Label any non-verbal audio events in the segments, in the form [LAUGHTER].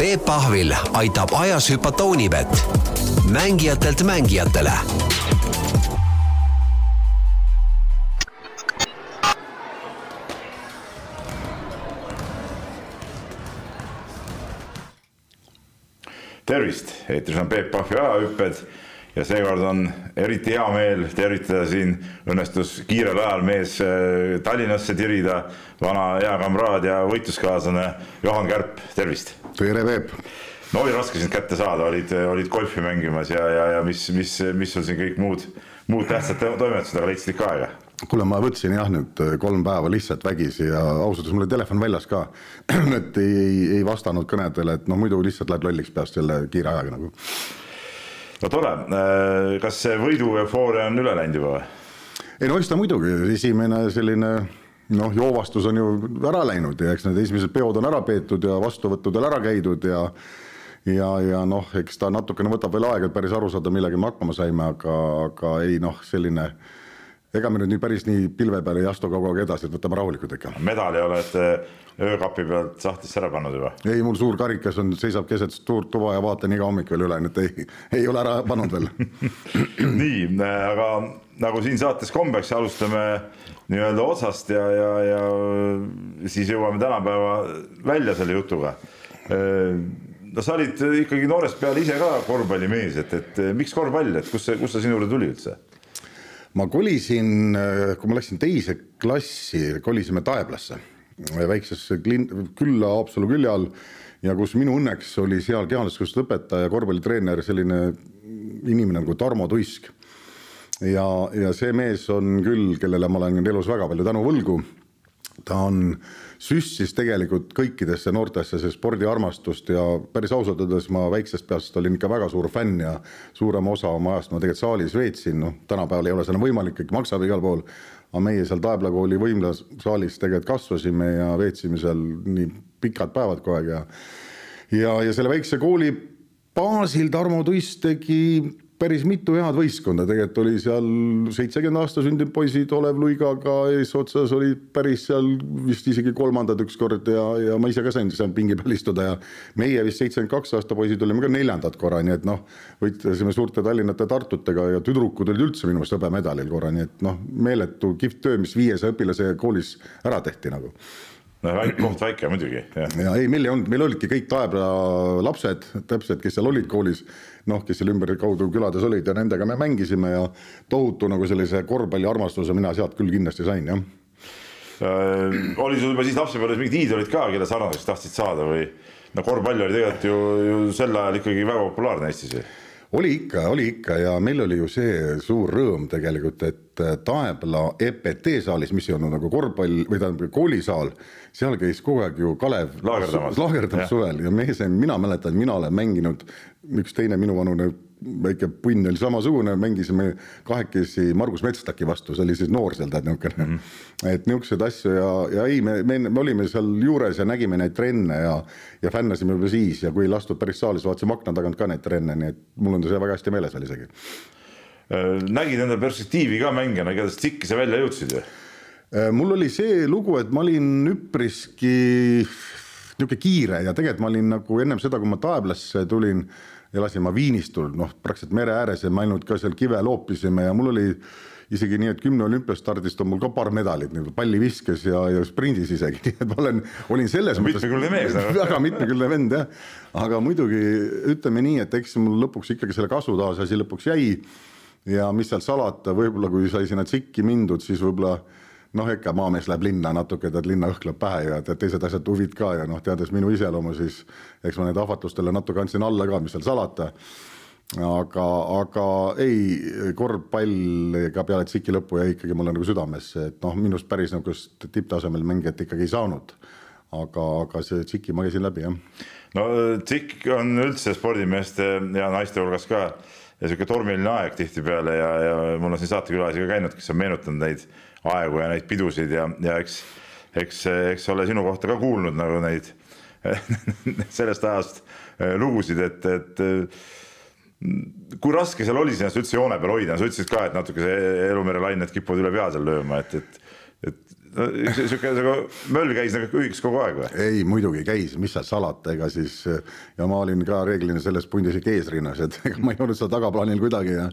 Peep Pahvil aitab ajas hüpata Unibet, mängijatelt mängijatele. Tervist, eetris on Peep Pahvi ajahüpped ja seekord on eriti hea meel tervitada siin, õnnestus kiirel ajal mees äh, Tallinnasse tirida, vana hea kamraad ja võitluskaaslane Juhan Kärp, tervist. tere, Peep. no oli raske sind kätte saada, olid, olid golfi mängimas ja, ja, ja mis, mis, mis sul siin kõik muud, muud tähtsad toimetused, aga leidsid ikka aega? kuule, ma võtsin jah nüüd äh, kolm päeva lihtsalt vägisi ja ausalt öeldes mul oli telefon väljas ka. [CLEARS THROAT] et ei, ei, ei vastanud kõnedele, et noh, muidu lihtsalt läheb lolliks peast selle kiire ajaga nagu no tore, äh, kas see võidu eufooria on üle läinud juba või? ei no eks ta muidugi, esimene selline noh, joovastus on ju ära läinud ja eks need esimesed peod on ära peetud ja vastuvõttudel ära käidud ja ja, ja noh, eks ta natukene võtab veel aega, et päris aru saada, millega me hakkama saime, aga, aga ei noh, selline ega me nüüd nii päris nii pilve peale ei astu kogu aeg edasi, et võtame rahulikult ikka. medali olete öökapi pealt sahtlisse ära pannud juba? ei, mul suur karikas on, seisab keset suurt tuba ja vaatan iga hommik veel üle, nii et ei, ei ole ära pannud veel [LAUGHS] nii, aga nagu siin saates kombeks, alustame nii-öelda otsast ja, ja, ja siis jõuame tänapäeva välja selle jutuga. no sa olid ikkagi noorest peale ise ka korvpallimees, et, et miks korvpall, et kust see, kust see sinu juurde tuli üldse? Ma kolisin, kui ma läksin teise klassi, kolisime Taeblasse väiksesse külla Haapsalu külje all ja kus minu õnneks oli seal kehaliste õpetaja, korvpallitreener, selline inimene nagu Tarmo Tuisk. ja, ja see mees on küll, kellele ma olen elus väga palju tänu võlgu. ta on, süstis tegelikult kõikidesse noortesse see spordiarmastust ja päris ausalt öeldes ma väiksest peast olin ikka väga suur fänn ja suurema osa oma ajast ma tegelikult saalis veetsin, noh, tänapäeval ei ole see enam võimalik, kõik maksab igal pool. Aga meie seal Taebla kooli võimlasaalis tegelikult kasvasime ja veetsime seal nii pikad päevad kogu aeg ja ja, ja selle väikse kooli baasil Tarmo Tuiss tegi päris mitu head võistkonda, tegelikult oli seal seitsekümmend aasta sündinud poisid Olev Luigaga eesotsas olid päris seal vist isegi kolmandad ükskord ja, ja ma ise ka sain seal pingi peal istuda ja meie vist seitsekümmend kaks aasta poisid olime ka neljandad korra, nii et noh, võitlesime suurte Tallinnate Tartutega ja tüdrukud olid üldse minu meelest hõbemedalil korra, nii et noh, meeletu kihvt töö, mis viiesaja õpilase koolis ära tehti nagu. No väike koht väike muidugi. ja ei, meil ei olnud, meil olidki kõik Taebla lapsed täpselt, kes seal olid koolis noh, kes seal ümberkaudu külades olid ja nendega me mängisime ja tohutu nagu sellise korvpalliarmastuse mina sealt küll kindlasti sain, jah. Äh,. oli sul juba siis lapsepõlves mingid iidolid ka, kelle sarnaseks tahtsid saada või? No korvpall oli tegelikult ju, ju sel ajal ikkagi väga populaarne Eestis ju. Oli ikka, oli ikka ja meil oli ju see suur rõõm tegelikult, et äh, Taebla EPT saalis, mis ei olnud nagu korvpall või tähendab koolisaal, seal käis kogu aeg ju Kalev laagerdamas, laagerdamas suvel ja mees, mina mäletan, mina olen mänginud, üks teine minuvanune väike punn oli samasugune, mängisime kahekesi Margus Metstaki vastu, see oli siis noor seal tead niisugune mm. -hmm. et niisuguseid asju ja, ja ei, me, me, me olime seal juures ja nägime neid trenne ja, ja fännasime juba siis ja kui ei lastud päris saali, siis vaatasime akna tagant ka neid trenne, nii et mul on see väga hästi meeles veel isegi. Äh, nägid enda perspektiivi ka mängijana, igatahes tsikki sa välja jõudsid ju? Äh, mul oli see lugu, et ma olin üpriski niisugune kiire ja tegelikult ma olin nagu ennem seda, kui ma Taeblasse tulin elasin ma Viinistul, noh, praktiliselt mere ääres ja me ainult ka seal kive loopisime ja mul oli isegi nii, et kümne olümpiastardist on mul ka paar medalit, nii-öelda palliviskes ja, ja sprindis isegi, nii et ma olen, olin selles mõttes mitmekülgne mees väga mitmekülgne vend jah, aga muidugi ütleme nii, et eks mul lõpuks ikkagi selle kasvutaas asi lõpuks jäi. Ja mis seal salata, võib-olla kui sai sinna tsikki mindud, siis võib-olla noh, ikka maamees läheb linna natuke, tead linna õhk läheb pähe ja tead teised asjad huvid ka ja noh, teades minu iseloomu, siis eks ma need ahvatlustele natuke andsin alla ka, mis seal salata. aga, aga ei, korvpall ka peale tsiki lõppu jäi ikkagi mulle nagu südamesse, et noh, minust päris niisugust tipptasemel mängijat ikkagi ei saanud. aga, aga see tsiki ma käisin läbi jah. no tsikk on üldse spordimeeste ja naiste hulgas ka niisugune tormiline aeg tihtipeale ja, ja mul on siin saatekülalisi ka käinud, kes on meenutanud neid aegu ja neid pidusid ja, ja eks, eks, eks ole sinu kohta ka kuulnud nagu neid [LAUGHS] sellest ajast äh, lugusid, et, et äh, kui raske seal oli ennast üldse joone peal hoida, sa ütlesid ka, et natuke see Elumere lained kipuvad üle pea seal lööma, et, et et no, sihuke nagu möll käis nagu ühiks kogu aeg või? ei, muidugi käis, mis seal salata, ega siis ja ma olin ka reeglina selles pundis ikka eesrinnas, et [LAUGHS] ega ma ei olnud seal tagaplaanil kuidagi ja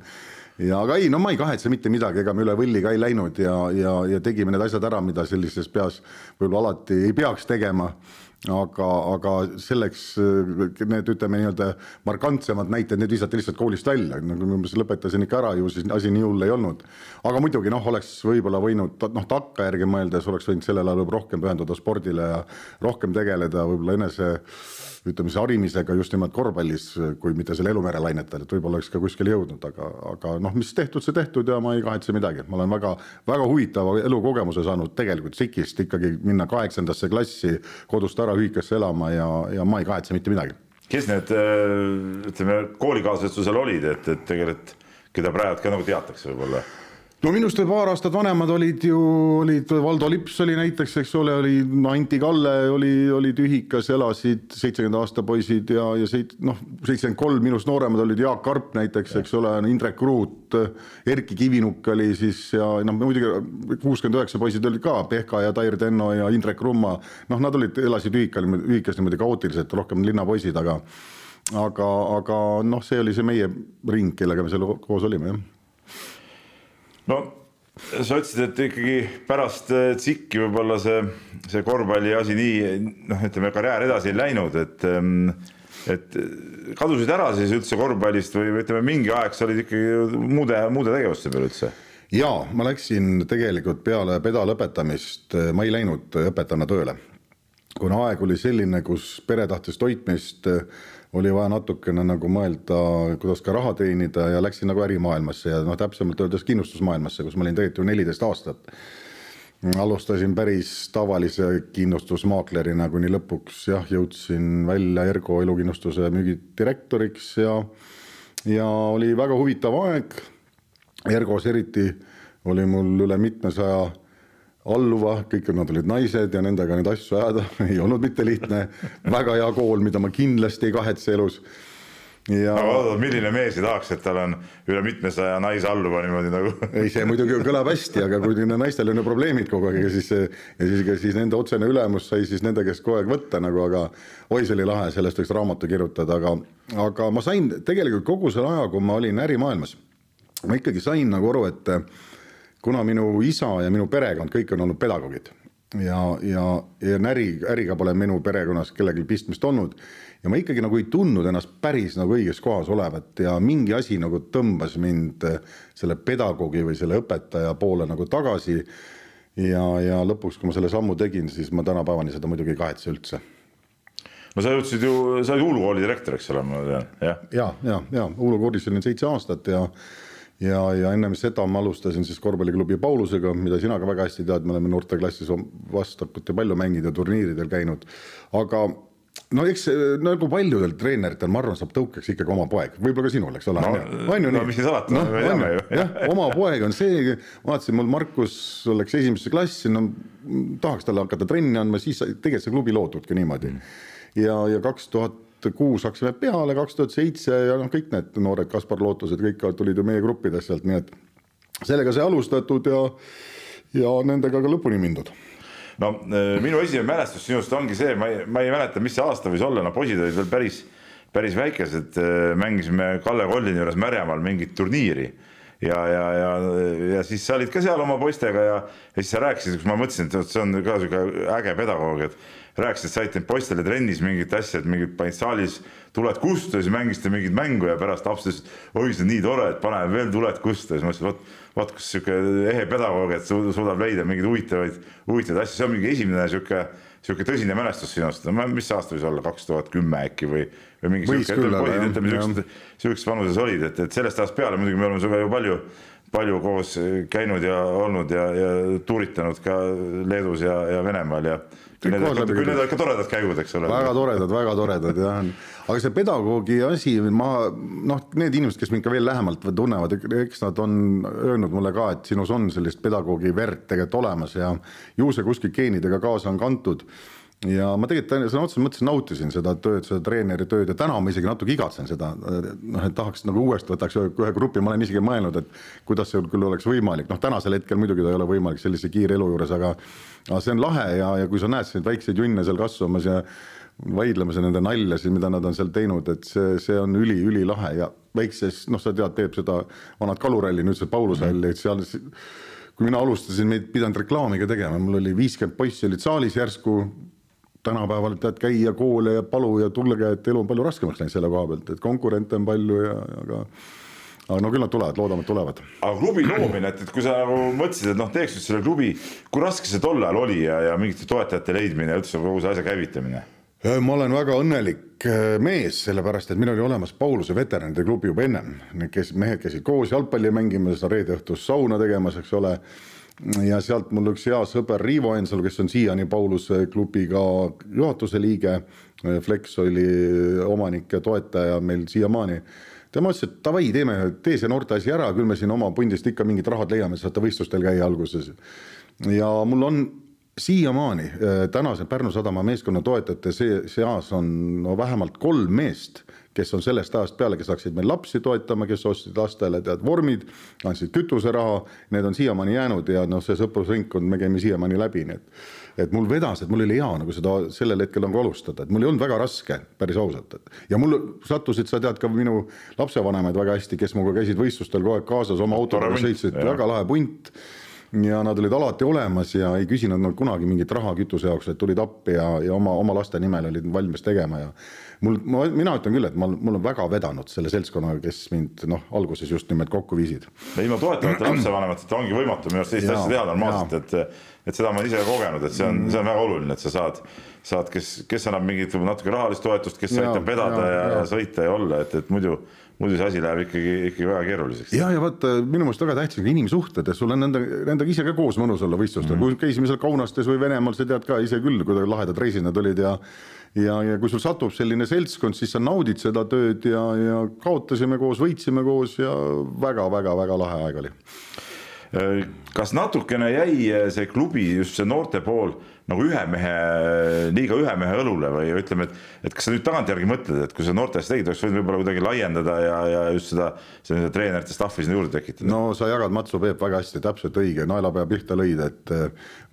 ja aga ei, no ma ei kahetse mitte midagi, ega me üle võlli ka ei läinud ja, ja, ja tegime need asjad ära, mida sellises peas võib-olla alati ei peaks tegema aga, aga selleks need ütleme nii-öelda markantsemad näited, need visati lihtsalt koolist välja, nagu ma umbes lõpetasin ikka ära ju, siis asi nii hull ei olnud. aga muidugi noh, oleks võib-olla võinud noh, takkajärgi mõeldes oleks võinud sellel ajal rohkem pühenduda spordile ja rohkem tegeleda võib-olla enese ütleme siis harimisega just nimelt korvpallis, kui mitte selle elumere lainetel, et võib-olla oleks ka kuskile jõudnud, aga, aga noh, mis tehtud, see tehtud ja ma ei kahetse midagi, ma olen väga, väga huvitava elukogemuse saanud tegelikult SIK-ist ikkagi minna kaheksandasse klassi kodust ära ühikasse elama ja, ja ma ei kahetse mitte midagi. kes need ütleme, koolikaaslased sul seal olid, et, et tegelikult, keda praegu ka nagu teatakse võib-olla? No minust veel paar aastat vanemad olid ju, olid Valdo Lips oli näiteks, eks ole, oli Anti Kalle oli, olid ühikas, elasid seitsekümmend aasta poisid ja, ja seit-, noh, seitsekümmend kolm minust nooremad olid Jaak Karp näiteks, eks ole, Indrek Ruut, Erkki Kivinuk oli siis ja noh, muidugi kuuskümmend üheksa poisid olid ka, Pehka ja Tair Tenno ja Indrek Rumma, noh, nad olid, elasid ühikal, ühikas niimoodi kaootiliselt, rohkem linnapoisid, aga aga, aga noh, see oli see meie ring, kellega me seal koos olime, jah no sa ütlesid, et ikkagi pärast tsikki võib-olla see, see korvpalli asi nii noh, ütleme karjäär edasi ei läinud, et ähm, et kadusid ära siis üldse korvpallist või ütleme, mingi aeg sa olid ikkagi muude, muude tegevuste peal üldse? ja ma läksin tegelikult peale peda lõpetamist, ma ei läinud õpetajana tööle, kuna aeg oli selline, kus pere tahtis toitmist oli vaja natukene nagu mõelda, kuidas ka raha teenida ja läksin nagu ärimaailmasse ja noh, täpsemalt öeldes kindlustusmaailmasse, kus ma olin tegelikult ju neliteist aastat. alustasin päris tavalise kindlustusmaaklerina, kuni lõpuks jah, jõudsin välja Ergo elukindlustuse müügidirektoriks ja ja oli väga huvitav aeg. Ergos eriti oli mul üle mitmesaja alluva, kõik nad olid naised ja nendega neid asju ajada [LAUGHS] ei olnud mitte lihtne. väga hea kool, mida ma kindlasti ei kahetse elus. ja no,. milline mees ei tahaks, et tal on üle mitmesaja naise alluva niimoodi nagu [LAUGHS] ei, see muidugi kõlab hästi, aga kui naistel on ju probleemid kogu aeg ja siis, ja siis, siis nende otsene ülemus sai siis nende käest kogu aeg võtta nagu, aga oi, see oli lahe, sellest võiks raamatu kirjutada, aga, aga ma sain tegelikult kogu selle aja, kui ma olin ärimaailmas, ma ikkagi sain nagu aru, et kuna minu isa ja minu perekond kõik on olnud pedagoogid ja, ja, ja äri, äriga pole minu perekonnas kellelgi pistmist olnud ja ma ikkagi nagu ei tundnud ennast päris nagu õiges kohas olevat ja mingi asi nagu tõmbas mind selle pedagoogi või selle õpetaja poole nagu tagasi. ja, ja lõpuks, kui ma selle sammu tegin, siis ma tänapäevani seda muidugi ei kahetse üldse no sa jõudsid ju, sa olid Uulu kooli direktor, eks ole, ma tean, jah? ja, ja, ja, ja Uulu koolis olin seitse aastat ja ja, ja ennem seda ma alustasin siis korvpalliklubi Paulusega, mida sina ka väga hästi tead, me oleme noorteklassis vastakuti palju mänginud ja turniiridel käinud. aga no eks nagu paljudel treeneritel, ma arvan, saab tõukeks ikkagi oma poeg, võib-olla ka sinul, eks ole no,. on ju no, nii? mis siis alati no,, me teame ju. jah, oma poeg on see, vaatasin, mul Markus läks esimesse klassi, no tahaks talle hakata trenni andma, siis tegelikult see klubi loodudki niimoodi mm.. ja, ja kaks tuhat kuus hakkasime peale, kaks tuhat seitse ja noh, kõik need noored Kaspar Lootused, kõik tulid ju meie gruppidest sealt, nii et sellega sai alustatud ja, ja nendega ka lõpuni mindud. No äh, minu esimene mälestus sinust ongi see, ma ei, ma ei mäleta, mis see aasta võis olla, no poisid olid veel päris, päris väikesed, äh, mängisime Kalle Kollini juures Märjamaal mingit turniiri ja, ja, ja, ja siis sa olid ka seal oma poistega ja, ja siis sa rääkisid, kus ma mõtlesin, et see on ka sihuke äge pedagoog, et rääkisid, saite poistele trennis mingit asja, et mingid panid saalis tuled kustu ja siis mängisite mingit mängu ja pärast laps ütles, oi, see on nii tore, et paneme veel tuled kustu ja siis ma ütlesin, vot, vot kus sihuke ehe pedagoog, et suudab leida mingeid huvitavaid, huvitavaid asju, see on mingi esimene sihuke, sihuke tõsine mälestus sinust, mis aasta võis olla, kaks tuhat kümme äkki või, või mingi sihuke, ütleme, sihukeses vanuses olid, et, et sellest ajast peale muidugi me oleme sinuga ju palju palju koos käinud ja olnud ja, ja tuuritanud ka Leedus ja, ja Venemaal ja küll need olid ikka toredad käigud, eks ole. väga toredad, väga toredad jah, aga see pedagoogi asi, ma noh, need inimesed, kes mind ka veel lähemalt tunnevad, eks nad on öelnud mulle ka, et sinus on sellist pedagoogi verd tegelikult olemas ja ju see kuskil geenidega kaasa on kantud ja ma tegelikult sõna otseses mõttes nautisin seda tööd, seda treeneri tööd ja täna ma isegi natuke igatsen seda, noh, et tahaks nagu uuesti võtaks ühe grupi, ma olen isegi mõelnud, et kuidas see küll oleks võimalik, noh, tänasel hetkel muidugi ta ei ole võimalik sellise kiire elu juures, aga aga see on lahe ja, ja kui sa näed neid väikseid junne seal kasvamas ja vaidlemas ja nende naljasid, mida nad on seal teinud, et see, see on üli-ülilahe ja väikses, noh, sa tead, teeb seda vanad kaluralli, nüüd see Pauluse ralli, et seal kui mina alustasin, me ei pidanud reklaami ka tegema, mul oli viiskümmend poissi olid saalis järsku tänapäeval tead käia koole ja palu ja tulge, et elu on palju raskemaks läinud selle koha pealt, et konkurente on palju ja, aga aga no küll nad tulevad, loodame, et tulevad. aga klubi loomine, et, et kui sa nagu mõtlesid, et noh, teeks nüüd selle klubi, kui raske see tol ajal oli ja, ja mingite toetajate leidmine ja üldse kogu see asja käivitamine? ma olen väga õnnelik äh, mees, sellepärast et meil oli olemas Pauluse veteranide klubi juba ennem, need kes, mehed käisid koos jalgpalli mängimas, reede õhtus sauna tegemas, eks ole ja sealt mul üks hea sõber Riivo Ensalu, kes on siiani Pauluse klubiga juhatuse liige, Flex oli omanik ja toetaja meil siiamaani. tema ütles, et davai, teeme, tee see noorte asi ära, küll me siin oma pundist ikka mingid rahad leiame, saate võistlustel käia alguses. ja mul on siiamaani tänase Pärnu sadama meeskonna toetajate seas on no vähemalt kolm meest kes on sellest ajast peale, kes hakkasid meil lapsi toetama, kes ostsid lastele tead vormid, andsid kütuseraha, need on siiamaani jäänud ja noh, see sõprusringkond, me käime siiamaani läbi, nii et et mul vedas, et mul oli hea nagu seda sellel hetkel nagu alustada, et mul ei olnud väga raske, päris ausalt, et ja mul sattusid, sa tead ka minu lapsevanemaid väga hästi, kes minuga käisid võistlustel kogu aeg kaasas, oma autoga sõitsid, väga lahe punt ja nad olid alati olemas ja ei küsinud nad kunagi mingit raha kütuse jaoks, et tulid appi ja, ja oma, oma laste nimel olid valmis tegema ja mul, ma, mina ütlen küll, et ma, mul on väga vedanud selle seltskonnaga, kes mind noh, alguses just nimelt kokku viisid. ilma toetavate lapsevanemateta ongi võimatu minu arust sellist asja teha normaalselt, et, et seda ma olen ise kogenud, et see on, see on väga oluline, et sa saad, saad, kes, kes annab mingit natuke rahalist toetust, kes aitab vedada ja, ja, ja sõita ja olla, et, et muidu muidu see asi läheb ikkagi, ikkagi väga keeruliseks. ja, ja vaata minu meelest väga tähtis on inimsuhted, et sul on nende, nendega ise ka koos mõnus olla võistlustel mm, -hmm. kui käisime seal Kaunastes või Venemaal, sa tead ka ise küll, kui lahedad reisid need olid ja ja, ja kui sul satub selline seltskond, siis sa naudid seda tööd ja, ja kaotasime koos, võitsime koos ja väga-väga-väga lahe aeg oli. Kas natukene jäi see klubi, just see noorte pool nagu ühe mehe, liiga ühe mehe õlule või ütleme, et, et kas sa nüüd tagantjärgi mõtled, et kui sa noortest tegid, oleks võinud võib-olla kuidagi laiendada ja, ja just seda, seda treenerite stuff'i sinna juurde tekitada? no sa jagad Matsu Peep väga hästi, täpselt õige, naelapea pihta lõid, et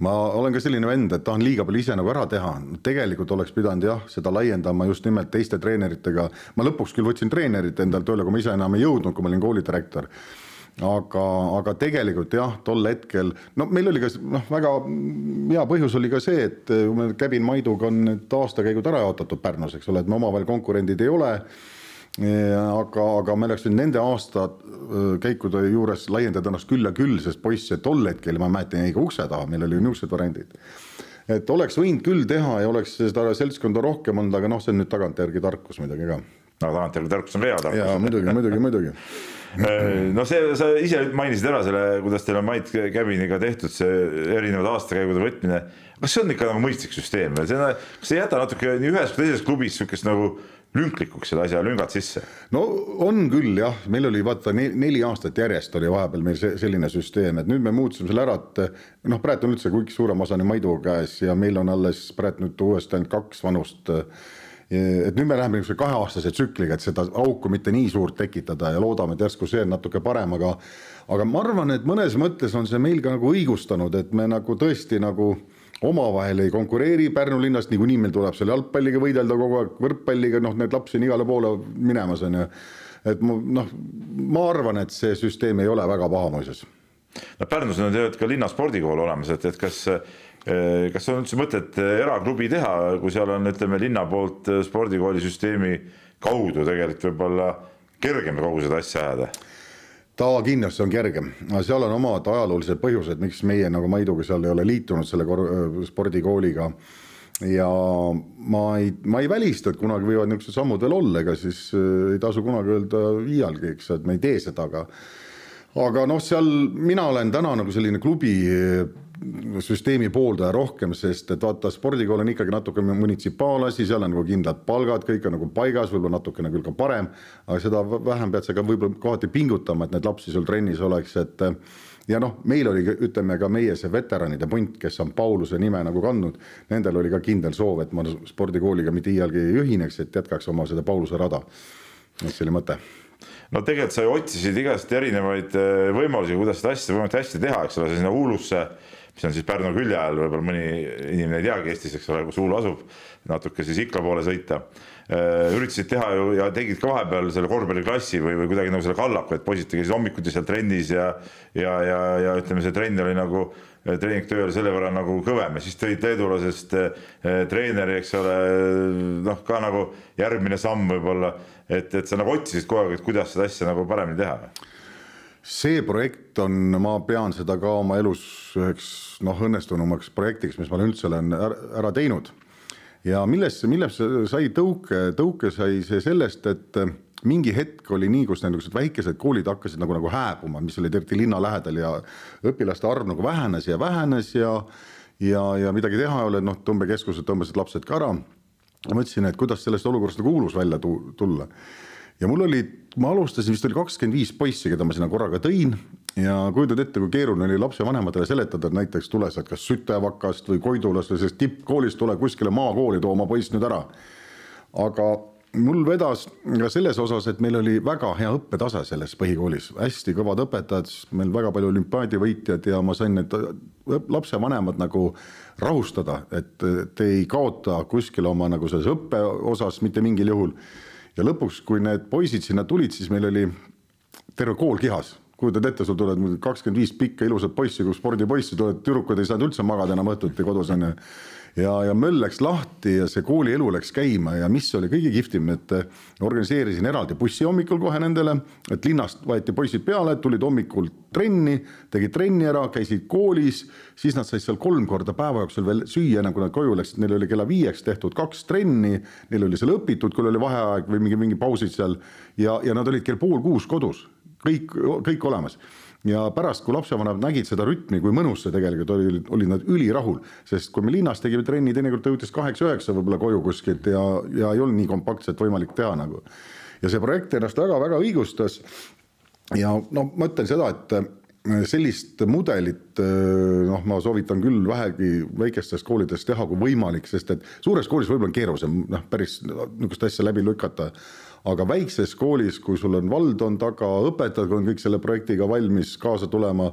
ma olen ka selline vend, et tahan liiga palju ise nagu ära teha. tegelikult oleks pidanud jah, seda laiendama just nimelt teiste treeneritega. ma lõpuks küll võtsin treenerit endal tööle, kui ma ise enam ei jõudnud, kui ma olin koolidirektor aga, aga tegelikult jah, tol hetkel, no meil oli ka noh, väga hea põhjus oli ka see, et me Käbin Maiduga on need aastakäigud ära jaotatud Pärnus, eks ole, et me omavahel konkurendid ei ole aga, aga me oleks võinud nende aastakäikude juures laiendada ennast küll ja küll, sest poisse tol hetkel, ma mäletan, jäi ka ukse taha, meil oli niisugused variandid. et oleks võinud küll teha ja oleks seda seltskonda rohkem olnud, aga noh, see on nüüd tagantjärgi tarkus muidugi ka. no tagantjärgi tarkus on hea tarkus. jaa, muidugi, muidugi, muidugi no see, sa ise mainisid ära selle, kuidas teil on Mait Käbiniga tehtud see erinevad aastakäigude võtmine. kas see on ikka nagu mõistlik süsteem või see, kas ei jäta natuke nii ühes kui teises klubis sihukest nagu lünklikuks selle asja lüngad sisse? no on küll jah, meil oli vaata neli aastat järjest oli vahepeal meil see selline süsteem, et nüüd me muutsime selle ära, et noh, praegu on üldse kõik suurem osa on Maidu käes ja meil on alles praegu nüüd uuesti ainult kaks vanust et nüüd me läheme niisuguse kaheaastase tsükliga, et seda auku mitte nii suurt tekitada ja loodame, et järsku see on natuke parem, aga aga ma arvan, et mõnes mõttes on see meil ka nagu õigustanud, et me nagu tõesti nagu omavahel ei konkureeri Pärnu linnast, niikuinii meil tuleb seal jalgpalliga võidelda kogu aeg, võrkpalliga, noh, neid lapsi on igale poole minemas, on ju. et ma noh, ma arvan, et see süsteem ei ole väga paha muuseas. no Pärnus on tegelikult ka linnaspordikool olemas, et, et kas Äh, kas on üldse mõtet äh, eraklubi teha, kui seal on, ütleme linna poolt äh, spordikoolisüsteemi kaudu tegelikult võib-olla kergem kogu seda asja ajada? ta kindlasti on kergem, seal on omad ajaloolised põhjused, miks meie nagu Maiduga seal ei ole liitunud selle spordikooliga. ja ma ei, ma ei välista, et kunagi võivad niisugused sammud veel olla, ega siis ei tasu kunagi öelda iialgi, eks, et me ei tee seda, aga aga noh, seal mina olen täna nagu selline klubi süsteemi pooldaja rohkem, sest et vaata, spordikool on ikkagi natuke munitsipaalasi, seal on nagu kindlad palgad, kõik on nagu paigas, võib-olla natukene küll ka parem, aga seda vähem pead sa ka võib-olla kohati pingutama, et neid lapsi sul trennis oleks, et ja noh, meil oli, ütleme ka meie see veteranide punt, kes on Pauluse nime nagu kandnud, nendel oli ka kindel soov, et ma spordikooliga mitte iialgi ei ühineks, et jätkaks oma seda Pauluse rada. et see oli mõte no tegelikult sa ju otsisid igast erinevaid äh, võimalusi, kuidas seda asja võimalikult hästi teha, eks ole, sinna Uulusse, mis on siis Pärnu külje all, võib-olla mõni inimene ei teagi Eestis, eks ole, kus Uulu asub, natuke siis Ikla poole sõita. Äh, üritasid teha ju ja tegid ka vahepeal selle korvpalliklassi või, või kuidagi nagu selle kallaku, et poisid käisid hommikuti seal trennis ja ja, ja, ja ütleme, see trenn oli nagu treeningtöö oli selle võrra nagu kõvem ja siis tõid leedulasest äh, treeneri, eks ole, noh, ka nagu järgmine samm võib-olla, et, et sa nagu otsisid kogu aeg, et kuidas seda asja nagu paremini teha see projekt on, ma pean seda ka oma elus üheks noh, õnnestunumaks projektiks, mis ma üldse olen ära teinud. Ja millest, millest sai tõuke, tõuke sai see sellest, et äh, mingi hetk oli nii, kus niisugused väikesed koolid hakkasid nagu, nagu hääbuma, mis olid eriti linna lähedal ja õpilaste arv nagu vähenes ja vähenes ja ja, ja midagi teha ei ole, noh, tõmbekeskused tõmbasid lapsed ka ära. ma mõtlesin, et kuidas sellest olukorrast nagu uulus välja tulla ja mul oli, ma alustasin, vist oli kakskümmend viis poissi, keda ma sinna korraga tõin. Ja kujutad ette, kui keeruline oli lapsevanematele seletada, et näiteks tule sealt kas Sütevakast või Koidulast või sellest tippkoolist, tule kuskile maakooli, too oma poiss nüüd ära. aga mul vedas ka selles osas, et meil oli väga hea õppetase selles põhikoolis, hästi kõvad õpetajad, meil väga palju olümpiaadivõitjad ja ma sain need lapsevanemad nagu rahustada, et te ei kaota kuskil oma nagu selles õppe osas mitte mingil juhul ja lõpuks, kui need poisid sinna tulid, siis meil oli terve kool kihas kujutad ette, sul tulevad kakskümmend viis pikka ilusat poissi, kui spordipoissi tulevad, tüdrukud ei saanud üldse magada enam õhtuti kodus onju. Ja, ja möll läks lahti ja see koolielu läks käima ja mis oli kõige kihvtim, et organiseerisin eraldi bussi hommikul kohe nendele, et linnast võeti poisid peale, tulid hommikul trenni, tegid trenni ära, käisid koolis, siis nad said seal kolm korda päeva jooksul veel süüa, enne kui nad koju läksid, neil oli kella viieks tehtud kaks trenni, neil oli seal õpitud, kui oli vaheaeg või mingi, mingi pausid seal ja, ja nad olid kell pool kuus kodus. Kõik, kõik olemas ja pärast, kui lapsevanemad nägid seda rütmi, kui mõnus see tegelikult oli, olid nad ülirahul, sest kui me linnas tegime trenni, teinekord ta jõudis kaheksa-üheksa võib-olla koju kuskilt ja, ja ei olnud nii kompaktselt võimalik teha nagu. ja see projekt ennast väga-väga õigustas. ja no ma ütlen seda, et äh, sellist mudelit äh, noh, ma soovitan küll vähegi väikestes koolides teha, kui võimalik, sest et suures koolis võib-olla on keerulisem noh, päris niisugust asja läbi lükata aga väikses koolis, kui sul on vald on taga, õpetajad on kõik selle projektiga valmis kaasa tulema,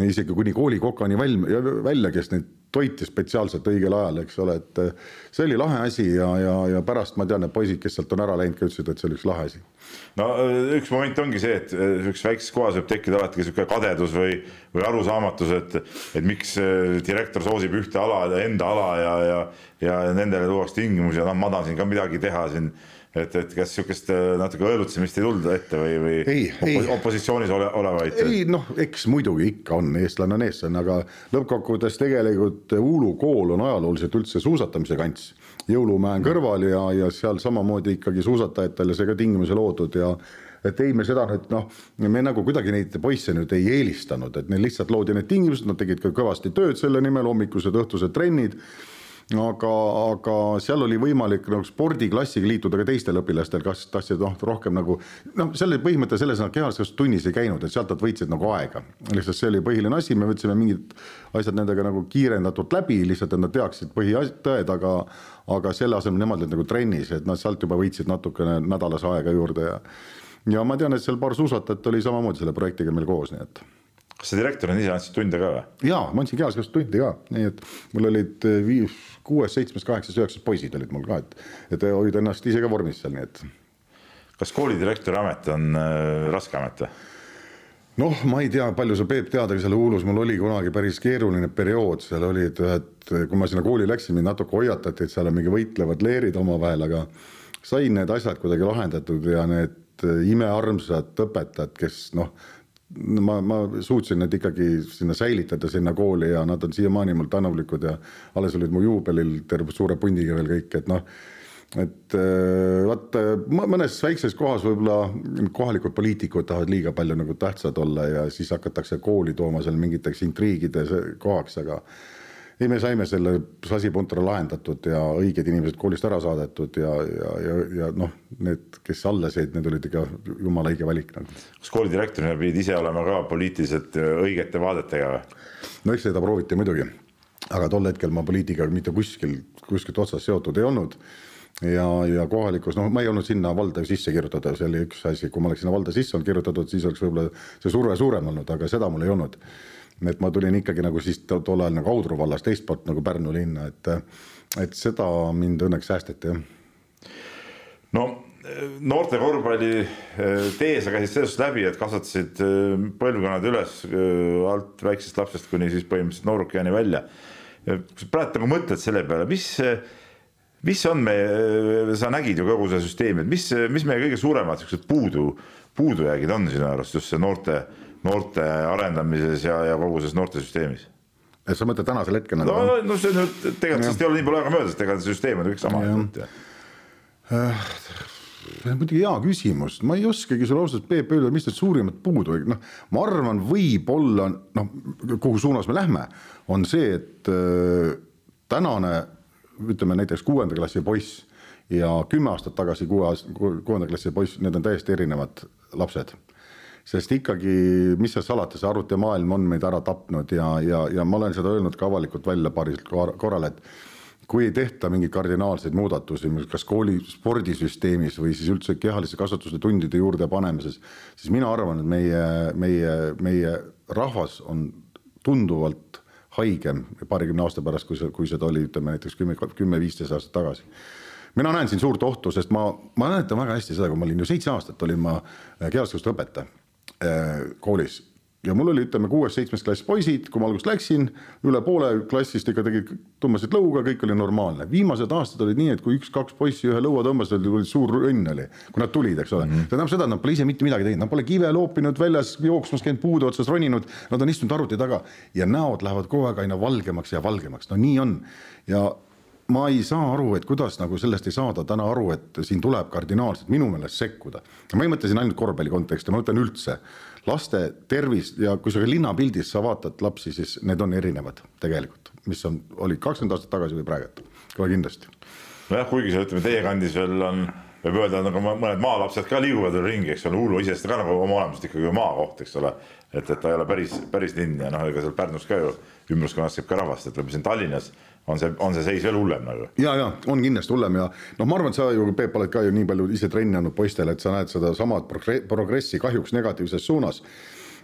isegi kuni koolikokani valm-, välja, kes neid toiti spetsiaalselt õigel ajal, eks ole, et eh, see oli lahe asi ja, ja, ja pärast ma tean, et poisid, kes sealt on ära läinud, ka ütlesid, et see oli üks lahe asi. no eh, üks moment ongi see, et niisuguses eh, väikses kohas võib tekkida alati niisugune kadedus või, või arusaamatus, et, et miks direktor soosib ühte ala, enda ala ja, ja, ja nendele luuakse tingimusi ja noh, ma tahan siin ka midagi teha siin et, et kas niisugust äh, natuke õelutsemist ei tulda ette või, või ei, ei. opositsioonis ole, olevaid? ei noh, eks muidugi ikka on, eestlane on eestlane, aga lõppkokkuvõttes tegelikult Uulu kool on ajalooliselt üldse suusatamise kants. jõulumäe on kõrval ja, ja seal samamoodi ikkagi suusatajatele see ka tingimusi loodud ja et ei, me seda nüüd noh, me nagu kuidagi neid poisse nüüd ei eelistanud, et neil lihtsalt loodi need tingimused, nad tegid ka kõvasti tööd selle nimel, hommikused, õhtused trennid aga, aga seal oli võimalik nagu spordiklassiga liituda ka teistel õpilastel, kas tahtsid noh, rohkem nagu noh, selle põhimõte selles, nad kehalises tunnis ei käinud, et sealt nad võitsid nagu aega. lihtsalt see oli põhiline asi, me võtsime mingid asjad nendega nagu kiirendatult läbi, lihtsalt et nad teaksid põhitõed, aga aga selle asemel nemad olid nagu trennis, et nad sealt juba võitsid natukene nädalas aega juurde ja ja ma tean, et seal paar suusatajat oli samamoodi selle projektiga meil koos, nii et kas sa direktorina ise andsid tunde ka või? jaa, ma andsin kehaskasvatust tunde ka, nii et mul olid eh, viis, kuues, seitsmes, kaheksas, üheksas poisid olid mul ka, et, et hoida ennast ise ka vormis seal, nii et. kas koolidirektori amet on äh, raske amet või? noh, ma ei tea, palju sa, Peep, tead, aga seal Uulus mul oli kunagi päris keeruline periood, seal olid ühed, kui ma sinna kooli läksin, mind natuke hoiatati, et seal on mingi võitlevad leerid omavahel, aga sain need asjad kuidagi lahendatud ja need imearmsad õpetajad, kes noh, ma, ma suutsin need ikkagi sinna säilitada, sinna kooli ja nad on siiamaani mul tänulikud ja alles olid mu juubelil terve suure pundiga veel kõik, et noh, et äh, vaat mõnes väikses kohas võib-olla kohalikud poliitikud tahavad liiga palju nagu tähtsad olla ja siis hakatakse kooli tooma seal mingiteks intriigide kohaks, aga ei, me saime selle sasipuntra lahendatud ja õiged inimesed koolist ära saadetud ja, ja, ja, ja noh, need, kes alles jäid, need olid ikka jumala õige valik nagu. kas koolidirektorina pidid ise olema ka poliitiliselt õigete vaadetega või? no eks seda prooviti muidugi, aga tol hetkel ma poliitikaga mitte kuskil, kuskilt otsast seotud ei olnud ja, ja kohalikus, noh, ma ei olnud sinna valda sisse kirjutatud, see oli üks asi, kui ma oleks sinna valda sisse olnud kirjutatud, siis oleks võib-olla see surve suurem olnud, aga seda mul ei olnud et ma tulin ikkagi nagu siis tol ajal nagu Audru vallas teist poolt nagu Pärnu linna, et, et seda mind õnneks säästeti jah. no noorte korvpalli eh, tee sa käisid sellest läbi, et kasvatasid eh, põlvkonnad üles eh, alt väiksest lapsest kuni siis põhimõtteliselt noorukeani välja. kui sa praegu nagu mõtled selle peale, mis, mis on meie, sa nägid ju kogu seda süsteemi, et mis, mis meie kõige suuremad siuksed puudu, puudujäägid on sinu arust just see noorte noorte arendamises ja, ja kogu selles noortesüsteemis. et sa mõtled tänasel hetkel nagu? no, no see nüüd tegelikult sellest ei ole nii palju aega möödas, et ega see süsteem on kõik sama. Äh, see on muidugi hea küsimus, ma ei oskagi sulle ausalt Peep öelda, mis need suurimad puudujäägid, noh, ma arvan, võib-olla noh, kuhu suunas me lähme, on see, et äh, tänane ütleme näiteks kuuenda klassi poiss ja kümme aastat tagasi kuue, kuuenda klassi poiss, need on täiesti erinevad lapsed sest ikkagi, mis seal salata, see arvutimaailm on meid ära tapnud ja, ja, ja ma olen seda öelnud ka avalikult välja paaril korral, et kui ei tehta mingeid kardinaalseid muudatusi, kas kooli spordisüsteemis või siis üldse kehalise kasvatuse tundide juurde panemises, siis mina arvan, et meie, meie, meie rahvas on tunduvalt haigem paarikümne aasta pärast, kui see, kui seda oli, ütleme näiteks kümme, kümme, viisteist aastat tagasi. Mina näen siin suurt ohtu, sest ma, ma mäletan väga hästi seda, kui ma olin ju seitse aastat olin ma kehaskasvatuse õpetaja koolis ja mul oli, ütleme, kuues-seitsmes klass poisid, kui ma alguses läksin, üle poole klassist ikka tegid, tõmbasid lõuga, kõik oli normaalne. viimased aastad olid nii, et kui üks-kaks poissi ühe lõua tõmbasid, oli suur õnn oli, kui nad tulid, eks ole mm. -hmm. see tähendab seda, et nad pole ise mitte midagi teinud, nad pole kive loopinud, väljas jooksmas käinud, puude otsas roninud, nad on istunud arvuti taga ja näod lähevad kogu aeg aina valgemaks ja valgemaks, no nii on. ja ma ei saa aru, et kuidas nagu sellest ei saada täna aru, et siin tuleb kardinaalselt minu meelest sekkuda. ma ei mõtle siin ainult korvpalli konteksti, ma mõtlen üldse laste tervist ja kui sa linnapildis sa vaatad lapsi, siis need on erinevad tegelikult, mis on, olid kakskümmend aastat tagasi või praegu, kohe kindlasti. nojah, kuigi see ütleme, teie kandis veel on, võib öelda, nagu mõned maalapsed ka liiguvad veel ringi, eks ole, Uulu iseenesest ka nagu oma olemuselt ikkagi maakoht, eks ole. et, et ta ei ole päris, päris linn ja noh, ega seal Pärnus ka ju ümbruskonnas käib ka rahvast, et võib-olla siin Tallinnas on see, on see seis veel hullem nagu? ja, ja on kindlasti hullem ja noh, ma arvan, et sa ju, Peep, oled ka ju nii palju ise trenni andnud poistele, et sa näed sedasama progressi kahjuks negatiivses suunas.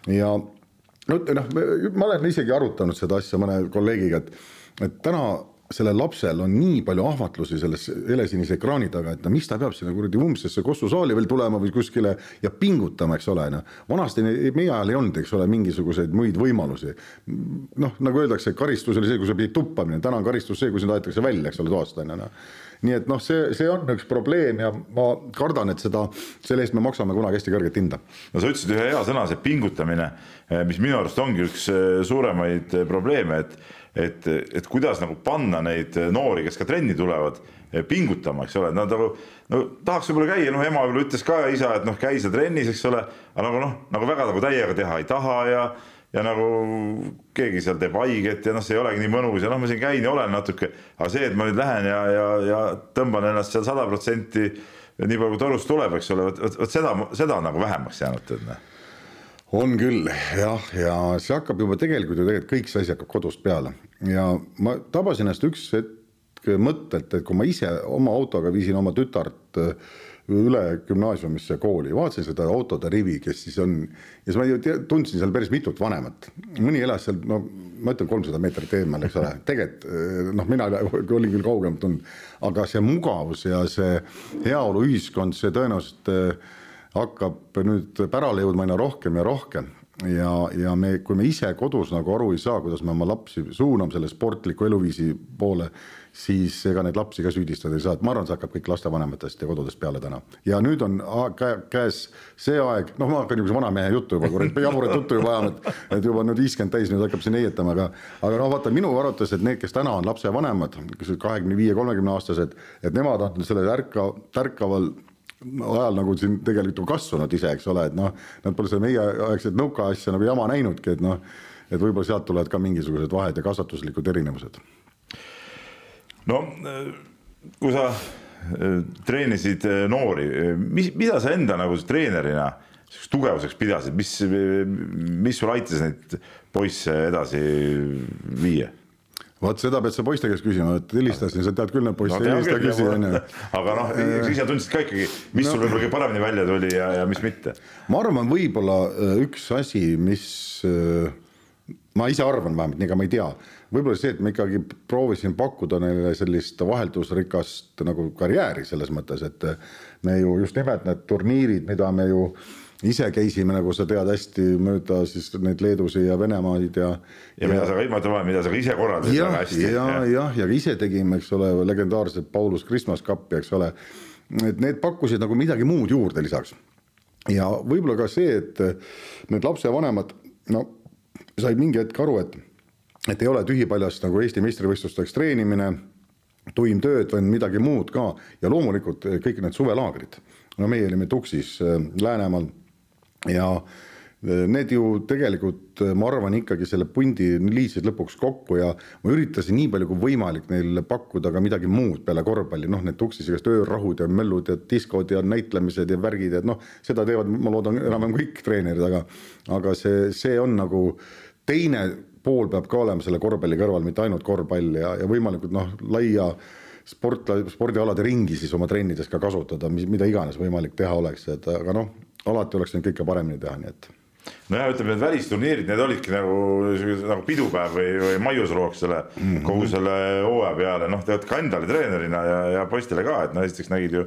ja no noh, ma olen isegi arutanud seda asja mõne kolleegiga, et, et täna sellel lapsel on nii palju ahvatlusi selles helesinise ekraani taga, et no mis ta peab sinna kuradi umbsesse Kossu saali veel tulema või kuskile ja pingutama, eks ole, noh. vanasti meie ajal ei olnud, eks ole, mingisuguseid muid võimalusi. noh, nagu öeldakse, karistus oli see, kui sa pidid tuppa minema, täna on karistus see, kui sind aetakse välja, eks ole, toast on ju noh nii et noh, see, see on üks probleem ja ma kardan, et seda, selle eest me maksame kunagi hästi kõrget hinda. no sa ütlesid ühe hea sõna, see pingutamine, mis minu arust ongi üks eh, suuremaid eh, probleeme, et et, et kuidas nagu panna neid noori, kes ka trenni tulevad, pingutama, eks ole, nad nagu no tahaks võib-olla käia, noh, ema võib-olla ütles ka ja isa, et noh, käi sa trennis, eks ole, aga nagu noh, nagu väga nagu täiega teha ei taha ja ja nagu keegi seal teeb haiget ja noh, see ei olegi nii mõnus ja noh, ma siin käin ja olen natuke, aga see, et ma nüüd lähen ja, ja, ja tõmban ennast seal sada protsenti nii palju kui torust tuleb, eks ole, vot, vot, seda, seda on nagu vähemaks jäänud, tead noh on küll jah, ja see hakkab juba tegelikult ju tegelikult kõik see asi hakkab kodust peale. Ja ma tabasin ennast üks hetk mõttelt, et kui ma ise oma autoga viisin oma tütart äh, üle gümnaasiumisse kooli, vaatasin seda autode rivi, kes siis on ja siis ma ju tundsin seal päris mitut vanemat, mõni elas seal, no ma ütlen kolmsada meetrit eemal, eks ole, tegelikult äh, noh, mina olin küll kaugemalt tulnud, aga see mugavus ja see heaoluühiskond, see tõenäoliselt äh, hakkab nüüd pärale jõudma aina rohkem ja rohkem ja, ja me, kui me ise kodus nagu aru ei saa, kuidas me oma lapsi suuname selle sportliku eluviisi poole, siis ega neid lapsi ka süüdistada ei saa, et ma arvan, see hakkab kõik lastevanematest ja kodudest peale täna. ja nüüd on käes see aeg, noh, ma hakkan niisuguse vanamehe juttu juba, kurat, jaburat juttu juba ajama, et, et juba nüüd viiskümmend täis, nüüd hakkab siin heietama, aga, aga noh, vaata minu arvates, et need, kes täna on lapsevanemad, kes kahekümne viie, kolmekümne aastased, et nemad on sellel ärka, tärkaval ajal nagu siin tegelikult on kasvanud ise, eks ole, et noh, nad pole seda meieaegset nõukaasja nagu jama näinudki, et noh, et võib-olla sealt tulevad ka mingisugused vahed ja kasvatuslikud erinevused. no kui sa äh, treenisid äh, noori, mis, mida sa enda nagu treenerina selliseks tugevuseks pidasid, mis, mis sul aitas neid poisse edasi viia? Vot seda pead sa poiste käest küsima, et helistasin, sa tead küll neid poisse no,, helista küsi onju. aga noh, eks ise tundsid ka ikkagi, mis no, sul võib-olla kõige paremini välja tuli ja, ja mis mitte. ma arvan, võib-olla äh, üks asi, mis ma ise arvan vähemalt, ega ma ei tea, võib-olla see, et ma ikkagi proovisin pakkuda neile sellist vaheldusrikast nagu karjääri selles mõttes, et me ju just nimelt need turniirid, mida me ju ise käisime, nagu sa tead hästi mööda siis neid Leedusid ja Venemaid ja. ja mida sa, ma ütlen, mida sa ka ise korraldasid väga hästi. ja, ja, jah, ja ka ise tegime, eks ole, legendaarset Paulus Christmas Cupi, eks ole. et need pakkusid nagu midagi muud juurde lisaks. ja võib-olla ka see, et need lapsevanemad, no said mingi hetk aru, et, et ei ole tühipaljast nagu Eesti meistrivõistlusteks treenimine, tuim tööd, vaid midagi muud ka ja loomulikult kõik need suvelaagrid. no meie olime Tuksis äh, Läänemaal ja äh, need ju tegelikult, äh, ma arvan, ikkagi selle pundi liitsid lõpuks kokku ja ma üritasin nii palju kui võimalik neile pakkuda ka midagi muud peale korvpalli, noh, need tuksis igast öörahud ja möllud ja diskod ja näitlemised ja värgid, et noh, seda teevad, ma loodan, enam-vähem kõik treenerid, aga aga see, see on nagu teine pool peab ka olema selle korvpalli kõrval, mitte ainult korvpall ja, ja võimalikult noh, laia sport, spordialade ringi siis oma trennides ka kasutada, mis, mida iganes võimalik teha oleks, et aga noh, alati oleks võinud kõike paremini teha, nii et nojah, ütleme need välisturniirid, need olidki nagu nagu pidupäev või, või maiusroog selle mm -hmm. kogu selle hooaja peale, noh, te olete ka endale treenerina ja, ja poistele ka, et no esiteks nägid ju,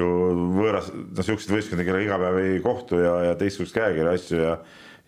ju võõras, noh, siukseid võistkondi, kellega iga päev ei kohtu ja, ja teistsugust käekirja asju ja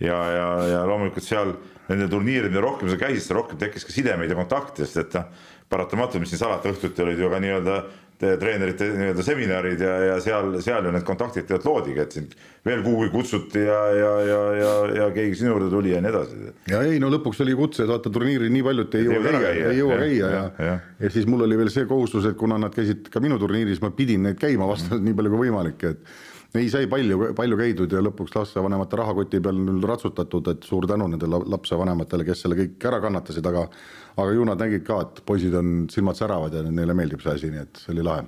ja, ja, ja loomulikult seal nende turniiridel, mida rohkem sa käisid, seda rohkem tekkis ka sidemeid ja kontakte, sest et noh, paratamatult, mis siin salata, õhtuti olid ju ka nii-öelda treenerite nii-öelda seminarid ja, ja seal, seal ju need kontaktid tegelikult loodigi, et sind veel kuhugi kutsuti ja, ja, ja, ja, ja keegi sinu juurde tuli ja nii edasi. ja ei, no lõpuks oli kutse, vaata turniiril nii palju, et ei jõua käia, ei jõua käia ja, ja, ja. ja siis mul oli veel see kohustus, et kuna nad käisid ka minu turniiris, ma pidin neid käima vastavalt nii palju kui võimalik, et ei, sai palju, palju käidud ja lõpuks lapsevanemate rahakoti peal ratsutatud, et suur tänu nendele lapsevanematele, kes selle kõik ära kannatasid, aga aga ju nad nägid ka, et poisid on, silmad säravad ja neile meeldib see asi, nii et see oli lahe.